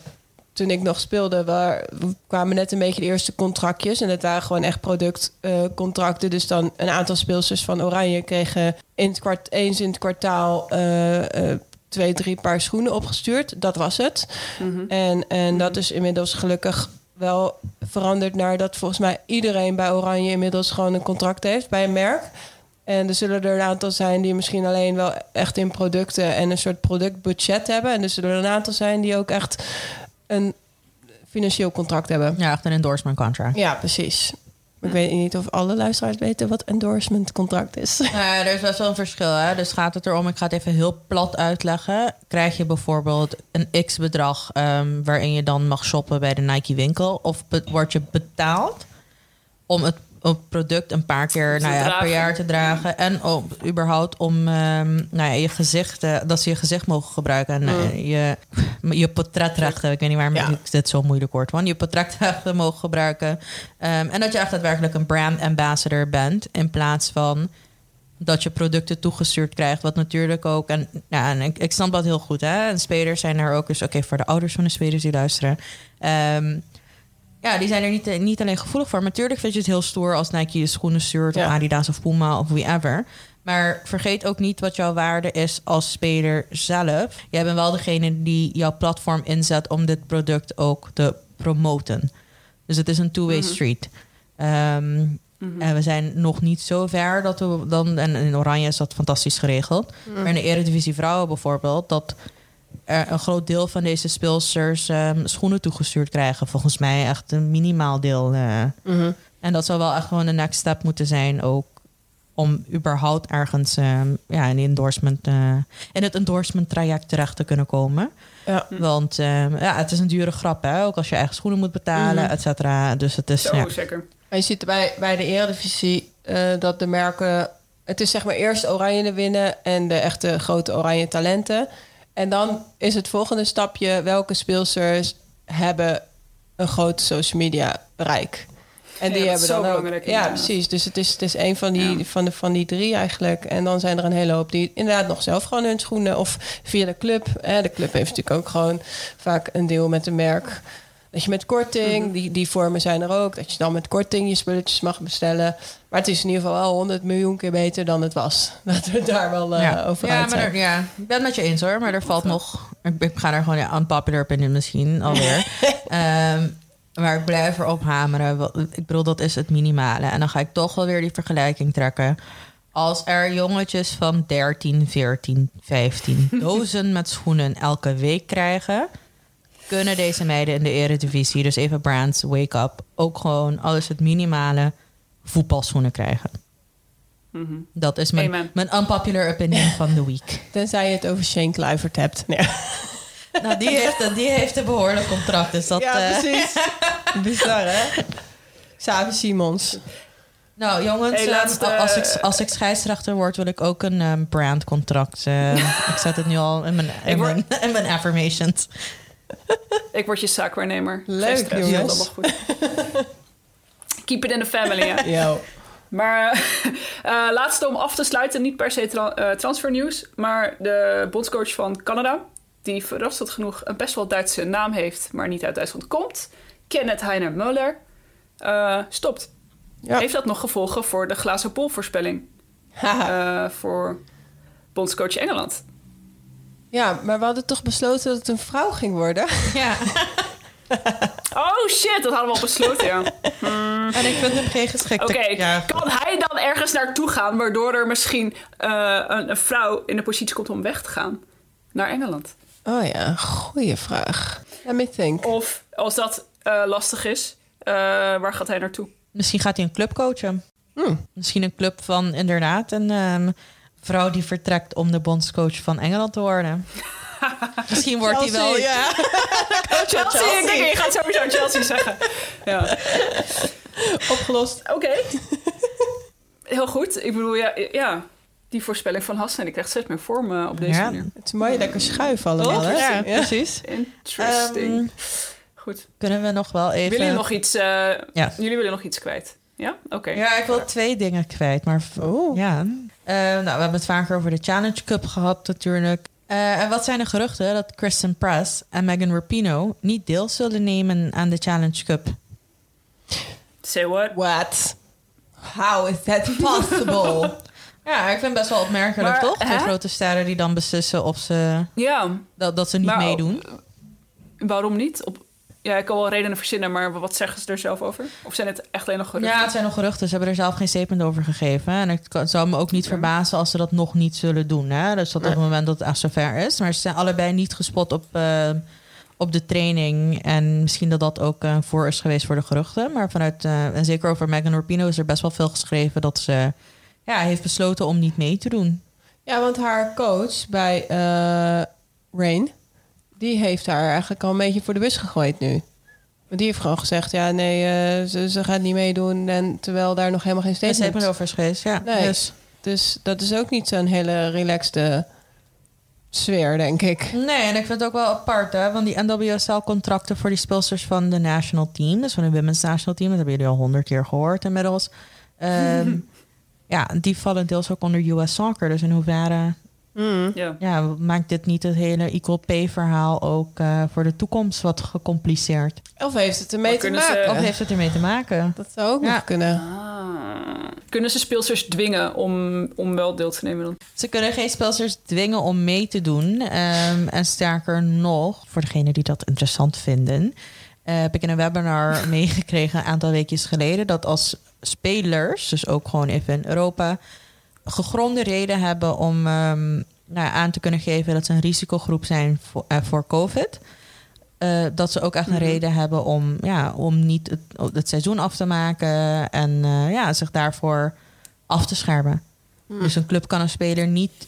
toen ik nog speelde, waar, kwamen net een beetje de eerste contractjes. En het waren gewoon echt productcontracten. dus dan een aantal speelsters van Oranje kregen in het kwart, eens in het kwartaal eh, eh, twee, drie paar schoenen opgestuurd. Dat was het. En, en dat is inmiddels gelukkig wel veranderd naar dat volgens mij iedereen bij Oranje inmiddels gewoon een contract heeft bij een merk. En er zullen er een aantal zijn die misschien alleen wel echt in producten en een soort productbudget hebben. En er zullen er een aantal zijn die ook echt een financieel contract hebben. Ja, echt een endorsement contract. Ja, precies. Ik weet niet of alle luisteraars weten wat endorsement contract is. Ja, er is best wel een verschil. Hè? Dus gaat het erom, ik ga het even heel plat uitleggen. Krijg je bijvoorbeeld een x-bedrag ehm, waarin je dan mag shoppen bij de Nike winkel? Of word je betaald om het, het product een paar keer nou ja, per jaar te dragen? En om, überhaupt om ehm, nou ja, je gezicht, eh, dat ze je gezicht mogen gebruiken. En eh, je, je portretrechten, ik weet niet waarom Ja. ik dit zo moeilijk woord, want je portretrechten mogen gebruiken. Ehm, en dat je echt daadwerkelijk een brand ambassador bent in plaats van dat je producten toegestuurd krijgt. Wat natuurlijk ook. En, ja, en ik, ik snap dat heel goed. Hè? En spelers zijn er ook. Dus oké, voor de ouders van de spelers die luisteren. Ehm, ja, die zijn er niet, niet alleen gevoelig voor. Maar natuurlijk vind je het heel stoer als Nike je schoenen stuurt. Of. Adidas of Puma of whoever. Maar vergeet ook niet wat jouw waarde is als speler zelf. Jij bent wel degene die jouw platform inzet om dit product ook te promoten. Dus het is een two-way street. Ehm, En we zijn nog niet zo ver dat we dan. En in Oranje is dat fantastisch geregeld. Maar in de Eredivisie Vrouwen bijvoorbeeld, dat er een groot deel van deze speelsters ehm, schoenen toegestuurd krijgen. Volgens mij echt een minimaal deel. eh. En dat zou wel echt gewoon de next step moeten zijn ook. Om überhaupt ergens ehm, ja, in, endorsement, eh, in het endorsement traject terecht te kunnen komen. Ja. Want ehm, ja, het is een dure grap, hè? ook als je eigen schoenen moet betalen, et cetera. Dus het is. Zo, ja. zeker. En je ziet bij, bij de Eredivisie eh, dat de merken... Het is zeg maar eerst Oranje winnen en de echte grote Oranje talenten. En dan is het volgende stapje... welke speelsters hebben een groot social media bereik. En Ja, die dat hebben dan ook. belangrijk, Ja, precies. Dus het is, het is een van die, Ja. van, de, van die drie eigenlijk. En dan zijn er een hele hoop die inderdaad nog zelf gewoon hun schoenen. Of via de club. Hè. De club heeft natuurlijk ook gewoon vaak een deel met een merk. Dat je met korting, Mhm. die, die vormen zijn er ook. Dat je dan met korting je spulletjes mag bestellen. Maar het is in ieder geval wel 100 miljoen keer beter dan het was. Dat we het daar wel eh, ja. over ja, uit maar zijn. er- ja, ik ben het met je eens hoor. Maar er valt nog... Ik, ik ga er gewoon ja, unpopular opinion misschien alweer. Ehm, maar ik blijf erop hameren. Ik bedoel, dat is het minimale. En dan ga ik toch wel weer die vergelijking trekken. Als er jongetjes van 13, 14, 15 dozen met schoenen elke week krijgen... kunnen deze meiden in de eredivisie, dus even brands, wake up... ook gewoon alles het minimale voetbalschoenen krijgen. Mhm. Dat is mijn, mijn unpopular opinion van de week. Tenzij je het over Shane Kluivert hebt. Nee. Nou, die heeft, die heeft een behoorlijk contract. Dus dat, ja, eh, precies. Bizar, hè? Xavi Simons. nou, jongens, Hey, eh, laatste- als, ik, als ik scheidsrechter word, wil ik ook een ehm, brandcontract. eh, ik zet het nu al in mijn, in word- mijn, in mijn affirmations. Ik word je zaakwaarnemer. Leuk, jongens. goed. Keep it in the family, hè? Yo. Maar eh, laatste om af te sluiten, niet per se tra eh, transfernieuws, maar de bondscoach van Canada, die verrassend genoeg een best wel Duitse naam heeft, maar niet uit Duitsland komt, Kenneth Heiner Muller, eh, stopt. Ja. Heeft dat nog gevolgen voor de glazen bol voorspelling Haha. eh, voor bondscoach Engeland? ja, maar we hadden toch besloten dat het een vrouw ging worden? Ja, Oh shit, dat hadden we al besloten, ja. en ik vind hem geen geschikte... Oké, ja, kan hij dan ergens naartoe gaan waardoor er misschien eh, een, een vrouw in de positie komt om weg te gaan naar Engeland? Oh ja, goede vraag. Let me think. Of als dat eh, lastig is, eh, waar gaat hij naartoe? Misschien gaat hij een club coachen. Hmm. Misschien een club van inderdaad een ehm, vrouw die vertrekt om de bondscoach van Engeland te worden. Misschien wordt hij wel... Chelsea. Ja. Chelsea, ik denk, je gaat sowieso Chelsea zeggen. Ja. Opgelost. Oké. Heel goed. Ik bedoel, ja, ja, die voorspelling van Hassan, die krijgt steeds meer vorm eh, op deze Ja. manier. Het is mooi lekker schuiven allemaal, Toch? hè? Ja, precies. Interesting. Ehm, goed. Kunnen we nog wel even... Willen jullie nog iets, eh, Ja. jullie willen nog iets kwijt? Ja? Oké. Ja, ik wil twee dingen kwijt. Maar Oeh. ja. Eh, nou, we hebben het vaker over de Challenge Cup gehad natuurlijk. Eh, en wat zijn de geruchten dat Kristen Press en Megan Rapinoe niet deel zullen nemen aan de Challenge Cup? Say what? What? How is that possible? Ja, ik vind het best wel opmerkelijk, Maar, toch? Twee hè? grote sterren die dan beslissen of ze, Ja, dat, dat ze niet Maar- meedoen. waarom niet? Op, ja, ik kan wel redenen verzinnen, maar wat zeggen ze er zelf over? Of zijn het echt alleen nog geruchten? Ja, het zijn nog geruchten. Ze hebben er zelf geen statement over gegeven. En het kan- zou me ook niet verbazen als ze dat nog niet zullen doen. Hè? Dus dat op het moment dat het echt zover is. Maar ze zijn allebei niet gespot op, eh, op de training. En misschien dat dat ook eh, voor is geweest voor de geruchten. Maar vanuit, eh, en zeker over Megan Rapinoe is er best wel veel geschreven dat ze ja, heeft besloten om niet mee te doen. Ja, want haar coach bij eh Rain, die heeft haar eigenlijk al een beetje voor de bus gegooid nu. Want die heeft gewoon gezegd, ja nee, eh, ze, ze gaat niet meedoen. En terwijl daar nog helemaal geen Een statement statement over is geweest, ja. Nee. Dus, Dus dat is ook niet zo'n hele relaxte sfeer, denk ik. nee, en ik vind het ook wel apart, hè. Want die NWSL-contracten voor die speelsters van de national team... dus van de women's national team... dat hebben jullie al honderd keer gehoord inmiddels... Ehm, ja, die vallen deels ook onder US Soccer. Dus in hoeverre Ja. ja, maakt dit niet het hele equal pay verhaal ook eh, voor de toekomst wat gecompliceerd? Of heeft het ermee te ze- maken? Of heeft het ermee te maken? Dat zou ook Ja. nog kunnen. Ah. Kunnen ze speelsters dwingen om, om wel deel te nemen dan? Ze kunnen geen spelers dwingen om mee te doen. Ehm, en sterker nog, voor degenen die dat interessant vinden, eh, heb ik in een webinar meegekregen een aantal weekjes geleden dat als spelers, dus ook gewoon even in Europa, gegronde reden hebben om ehm, nou, aan te kunnen geven dat ze een risicogroep zijn voor, eh, voor COVID. eh, dat ze ook echt een reden hebben om, ja, om niet het, het seizoen af te maken en eh, ja, zich daarvoor af te schermen. Dus een club kan een speler niet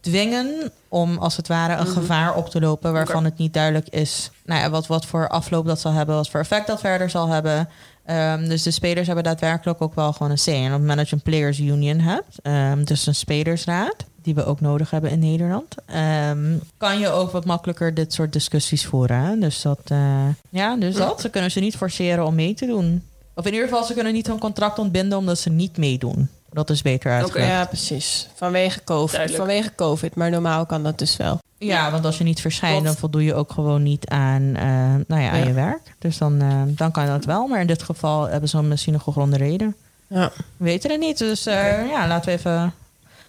dwingen om als het ware een gevaar op te lopen waarvan het niet duidelijk is nou ja, wat, wat voor afloop dat zal hebben, wat voor effect dat verder zal hebben. Ehm, dus de spelers hebben daadwerkelijk ook wel gewoon een C. En op het moment dat je een players union hebt, ehm, dus een spelersraad, die we ook nodig hebben in Nederland. Ehm, kan je ook wat makkelijker dit soort discussies voeren. Hè? Dus dat, eh, ja, dus dat. Ze kunnen ze niet forceren om mee te doen. Of in ieder geval, ze kunnen niet hun contract ontbinden omdat ze niet meedoen. Dat is beter uitgelegd. Ja, precies. Vanwege COVID. Duidelijk. Vanwege COVID, maar normaal kan dat dus wel. Ja, want als je niet verschijnt, dan voldoe je ook gewoon niet aan, eh, nou ja, aan Ja. je werk. Dus dan, eh, dan kan dat wel. Maar in dit geval hebben ze misschien een gegronde reden. Ja. We weten het niet. Dus eh, ja, laten we even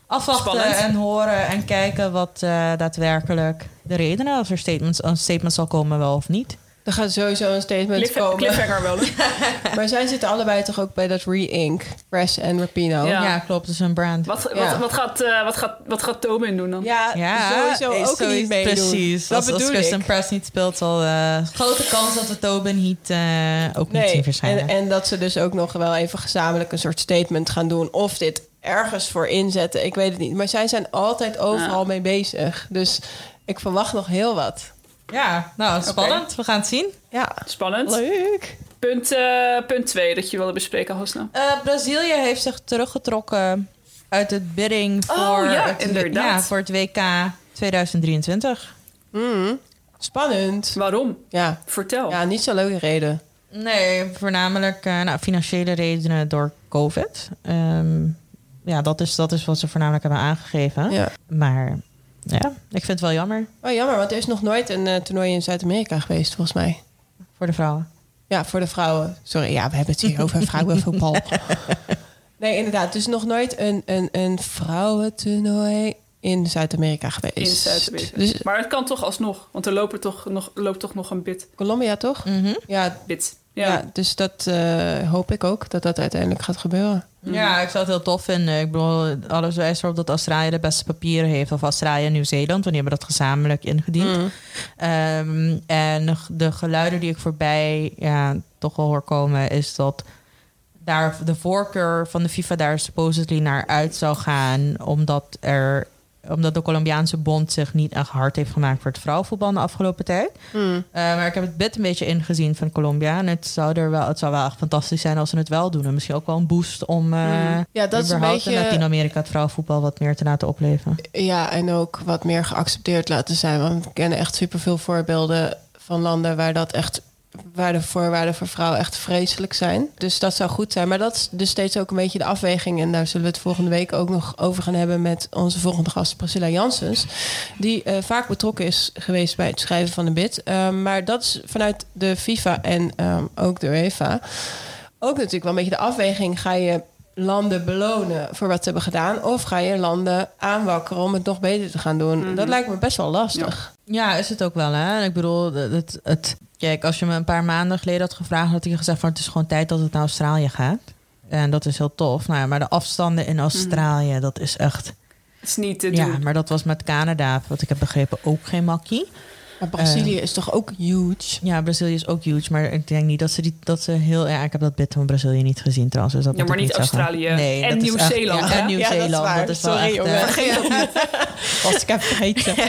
afwachten Spannend. en horen en kijken wat daadwerkelijk de redenen, als er statements, een statement zal komen, wel of niet. Er gaat sowieso een statement Cliff, komen. cliffhanger wel. Maar zij zitten allebei toch ook bij dat re-ink. Press en Rapino. Ja. Ja, klopt. Het is een brand. Wat, Ja. wat, wat, gaat, eh, wat, gaat, wat gaat Tobin doen dan? Ja, Ja, sowieso ook niet meedoen. Precies. Dat als, als bedoel Kristen ik. Press niet speelt, zal eh, grote kans dat we Tobin niet, eh, ook niet zien Nee, verschijnen. en, en dat ze dus ook nog wel even gezamenlijk een soort statement gaan doen. Of dit ergens voor inzetten, ik weet het niet. Maar zij zijn altijd overal mee bezig. Dus ik verwacht nog heel wat. Ja, nou, spannend. We gaan het zien. Ja, Spannend. leuk. Punt, eh, punt 2 dat je wilde bespreken, Hosna. Eh, Brazilië heeft zich teruggetrokken uit het bidding Oh, voor, ja, het, inderdaad. ja, voor het WK 2023. Mm, spannend. Waarom? Ja. Vertel. ja, niet zo leuke reden. Nee, voornamelijk eh, nou, financiële redenen door COVID. Ehm, ja, dat is, dat is wat ze voornamelijk hebben aangegeven. Ja. Maar ja, ik vind het wel jammer Oh, jammer, want er is nog nooit een eh, toernooi in Zuid-Amerika geweest, volgens mij. voor de vrouwen. Ja, voor de vrouwen. Sorry, ja, we hebben het hier over vrouwenvoetbal. Nee, inderdaad. Dus nog nooit een, een, een vrouwentoernooi in Zuid-Amerika geweest. In Zuid-Amerika. Dus Maar het kan toch alsnog, want er loopt toch nog, loopt toch nog een bit. Colombia toch? Mhm. Ja, bit. Ja. Ja. dus dat eh, hoop ik ook, dat dat uiteindelijk gaat gebeuren. Ja, ik zou het heel tof vinden. Ik bedoel, alles wijst erop dat Australië de beste papieren heeft. Of Australië en Nieuw-Zeeland, want die hebben dat gezamenlijk ingediend. Mm. Ehm, en de geluiden die ik voorbij ja, toch wel hoor komen, is dat daar de voorkeur van de FIFA daar supposedly naar uit zou gaan, omdat er omdat de Colombiaanse bond zich niet echt hard heeft gemaakt voor het vrouwenvoetbal de afgelopen tijd. Mm. Eh, maar ik heb het bed een beetje ingezien van Colombia. En het zou, er wel, het zou wel echt fantastisch zijn als ze het wel doen. En misschien ook wel een boost om eh Ja, dat is een beetje... Latino-Amerika het vrouwenvoetbal wat meer te laten opleven. Ja, en ook wat meer geaccepteerd laten zijn. Want we kennen echt superveel voorbeelden van landen waar dat echt waar de voorwaarden voor vrouwen echt vreselijk zijn. Dus dat zou goed zijn. Maar dat is dus steeds ook een beetje de afweging. En daar zullen we het volgende week ook nog over gaan hebben met onze volgende gast, Priscilla Janssens. Die eh, vaak betrokken is geweest bij het schrijven van de bid. Ehm, maar dat is vanuit de FIFA en ehm, ook de UEFA. Ook natuurlijk wel een beetje de afweging. Ga je landen belonen voor wat ze hebben gedaan? Of ga je landen aanwakkeren om het nog beter te gaan doen? Dat lijkt me best wel lastig. Ja, is het ook wel. Hè? En ik bedoel, het, het, kijk, als je me een paar maanden geleden had gevraagd, had ik gezegd van het is gewoon tijd dat het naar Australië gaat. En dat is heel tof. Nou ja, maar de afstanden in Australië, dat is echt. Het is niet te Ja, doen. maar dat was met Canada, wat ik heb begrepen, ook geen makkie. Maar Brazilië is toch ook huge? Ja, Brazilië is ook huge, maar ik denk niet dat ze die dat ze heel. Ja, ik heb dat bid van Brazilië niet gezien trouwens. Dus dat Ja, maar niet. Australië. Nee, En Nieuw-Zeeland, Ja, en Ja, dat is Nieuw-Zeeland. waar. dat is wel Sorry, echt. eh, Vergeet dat niet. Als ik heb vergeten.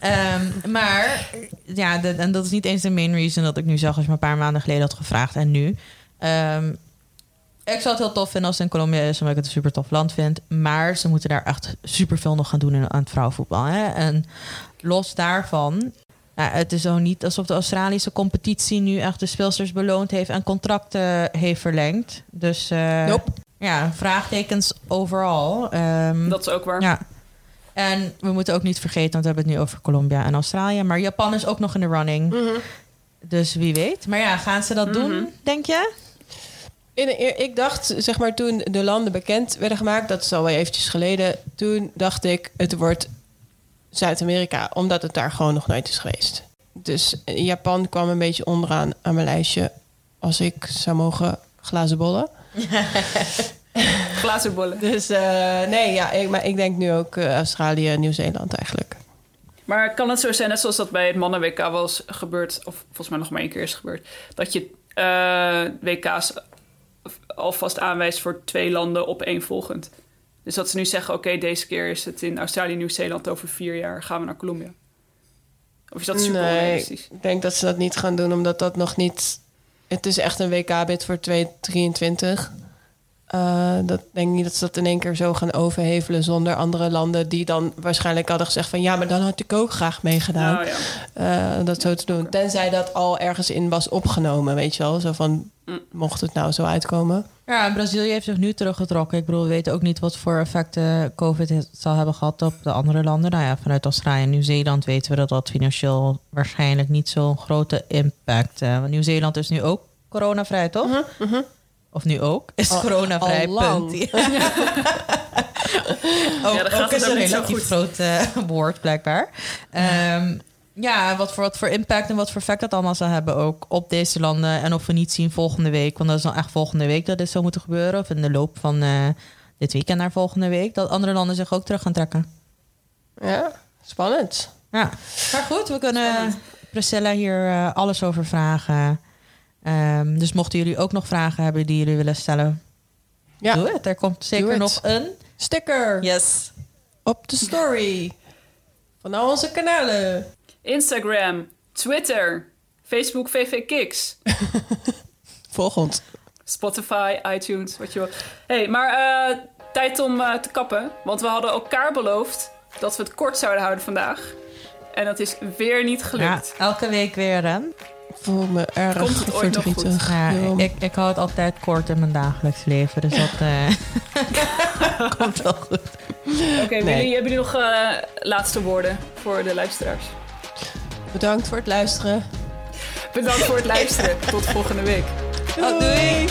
Ehm, maar ja, de- en dat is niet eens de main reason dat ik nu zag als je me een paar maanden geleden had gevraagd en nu. Ehm, ik zou het heel tof vinden als het in Colombia is, omdat ik het een super tof land vind. Maar ze moeten daar echt super veel nog gaan doen in, aan het vrouwenvoetbal. Hè? En los daarvan, ja, het is ook niet alsof de Australische competitie nu echt de speelsters beloond heeft en contracten heeft verlengd. Dus eh, Nope. ja, vraagtekens overal. Ehm, Dat is ook waar. ja. En we moeten ook niet vergeten, want we hebben het nu over Colombia en Australië. Maar Japan is ook nog in de running. Dus wie weet. Maar ja, gaan ze dat doen, denk je? In ik dacht, zeg maar, toen de landen bekend werden gemaakt, dat is al wel eventjes geleden, toen dacht ik, het wordt Zuid-Amerika, omdat het daar gewoon nog nooit is geweest. Dus Japan kwam een beetje onderaan aan mijn lijstje, als ik zou mogen glazen bollen. Glazen bollen. Dus eh, nee, ja, ik, maar ik denk nu ook eh, Australië en Nieuw-Zeeland eigenlijk. Maar kan het zo zijn, net zoals dat bij het mannen-WK eens gebeurd... of volgens mij nog maar één keer is gebeurd... dat je eh, WK's alvast aanwijst voor twee landen op één volgend. Dus dat ze nu zeggen, oké, deze keer is het in Australië Nieuw-Zeeland... over vier jaar gaan we naar Colombia. Of is dat super nee, onrealistisch? ik denk dat ze dat niet gaan doen, omdat dat nog niet... Het is echt een WK-bid voor 2023. Eh, dat denk ik niet dat ze dat in één keer zo gaan overhevelen zonder andere landen die dan waarschijnlijk hadden gezegd van ja, maar dan had ik ook graag meegedaan. Nou ja. Eh, dat zo te doen. Tenzij dat al ergens in was opgenomen, weet je wel. Zo van, Mm. mocht het nou zo uitkomen. Ja, Brazilië heeft zich nu teruggetrokken. Ik bedoel, we weten ook niet wat voor effecten COVID het zal hebben gehad op de andere landen. Nou ja, vanuit Australië en Nieuw-Zeeland weten we dat dat financieel waarschijnlijk niet zo'n grote impact. eh want Nieuw-Zeeland is nu ook coronavrij, toch? Of nu ook? Is Al- coronavrij, al punt. Ja. ook, Ja, dan gaat ook het is een relatief groot eh, woord, blijkbaar. Ehm, ja, wat voor, wat voor impact en wat voor effect dat allemaal zal hebben ook op deze landen. En of we niet zien volgende week, want dat is dan echt volgende week dat dit zou moeten gebeuren. Of in de loop van eh, dit weekend naar volgende week. Dat andere landen zich ook terug gaan trekken. Ja, spannend. Ja, maar goed, we kunnen Priscilla hier eh, alles over vragen. Ehm, dus mochten jullie ook nog vragen hebben die jullie willen stellen, Ja, doe het. Er komt zeker nog een. sticker Yes. op de story van al onze kanalen. Instagram, Twitter, Facebook VV Kicks, Volg ons. Spotify, iTunes, wat je wil. hey, maar eh, tijd om eh, te kappen. Want we hadden elkaar beloofd dat we het kort zouden houden vandaag. En dat is weer niet Ja, gelukt. elke week weer, hè? Ik voel me erg Komt het ooit nog goed? verdrietig. Ja, ik, ik hou het altijd kort in mijn dagelijks leven. Dus dat eh, komt wel goed. Oké, Nee. jullie, hebben jullie nog eh, laatste woorden voor de luisteraars? Bedankt voor het luisteren. Bedankt voor het luisteren. Tot volgende week. Oh, doei.